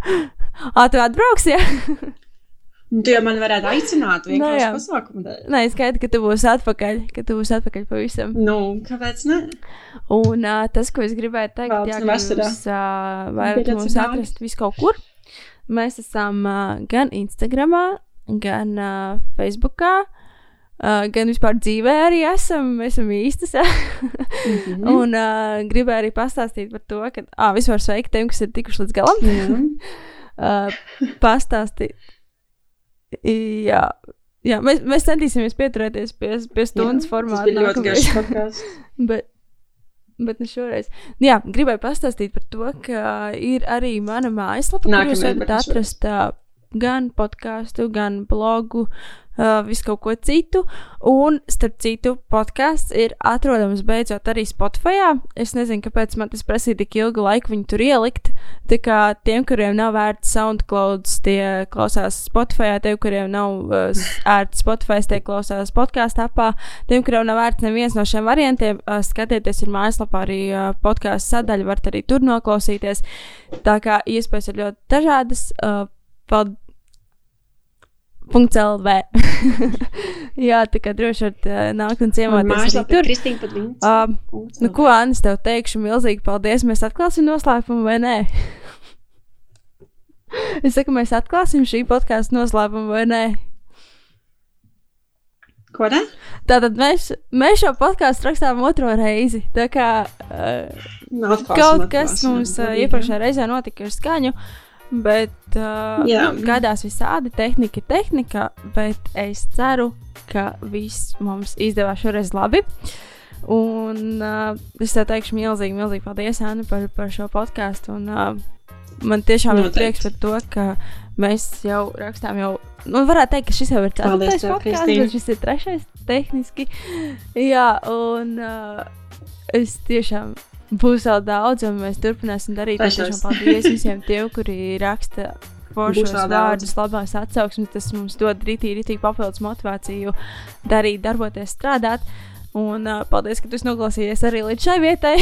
Ā, tu atbrauksi? Ja? Nu, tu jau man varētu aicināt, vienkārši no, pasākumu dēļ. Nē, gaidu, ka tu būsi atpakaļ, ka tu būsi atpakaļ pavisam. Nu, kāpēc ne? Un uh, tas, ko es gribēju teikt, Valds jā, ka jūs uh, varat mums atrast visu kaut kur. Mēs esam uh, gan Instagramā, gan uh, Facebookā, uh, gan vispār dzīvē arī esam. Mēs esam īstas. mm -hmm. Un uh, gribēju arī pastāstīt par to, ka, ah, vispār sveiki tiem, kas ir tikuši līdz galam. Mm -hmm. uh, pastāstīt Jā, jā mēs, mēs centīsimies pieturēties pie, pie stundas jā, formāta. Tas bija ļoti garš podkāsts. bet, bet ne šoreiz. Jā, gribēju pastāstīt par to, ka ir arī mana mājaslapa, kur jūs varat atrast uh, gan podkāstu, gan blogu, uh, visu kaut ko citu. Un, starp citu, podkāsts ir atrodams beidzot arī Spotify. Es nezinu, kāpēc man tas prasīja tik ilgu laiku viņu tur ielikt. Tā kā tiem, kuriem nav vērts SoundCloud, tie klausās Spotify, tiem, kuriem nav uh, ērts Spotify, tie klausās podkāstu apā. Tiem, kuriem nav vērts neviens no šiem variantiem, uh, skatieties, ir mājaslapā arī uh, podkāstu sadaļa, varat arī tur noklausīties. Tā kā iespējas ir ļoti dažādas. Uh, Paldies! .lv. Jā, tā kā droši varat uh, nākt un ciemoties arī tur. Kristīna pat viņas. Uh, nu, ko, Anna, tev teikšu milzīgi paldies. Mēs atklāsim noslēpumu vai nē? es saku, mēs atklāsim šī podkāstu noslēpumu vai nē? Ko ne? Tātad mēs, mēs šo podkāstu rakstām otro reizi. Tā kā uh, atklāsim, kaut atklāsim, kas mums uh, iepriekšējā reizē notika ar skaņu. Uh, Bet uh, nu, gadās visādi tehnika, tehnika, bet es ceru, ka viss mums izdevās šoreiz labi. Un uh, es tev teikšu milzīgi, milzīgi paldies, Anna, par, par šo podkāstu. Un uh, man tiešām ir prieks par to, ka mēs jau rakstām jau. Nu, varētu teikt, ka šis jau ir ceturtais podkāsts, bet šis ir trešais tehniski. Jā, un uh, es tiešām būs vēl daudz, un mēs turpināsim darīt. Tiešām paldies visiem tiem, kuri raksta foršos vārdus, labās atsauksmes. Tas mums dod rītīgi, rītīgi papildus motivāciju darīt, darboties, strādāt. Un uh, paldies, ka tu noklausījies arī līdz šai vietai.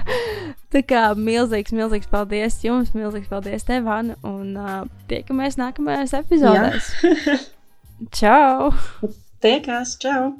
Tā kā milzīgs, milzīgs paldies jums, milzīgs paldies tev, Anna. Un uh, tiekamies nākamajās epizodēs. čau! Tiekās, čau!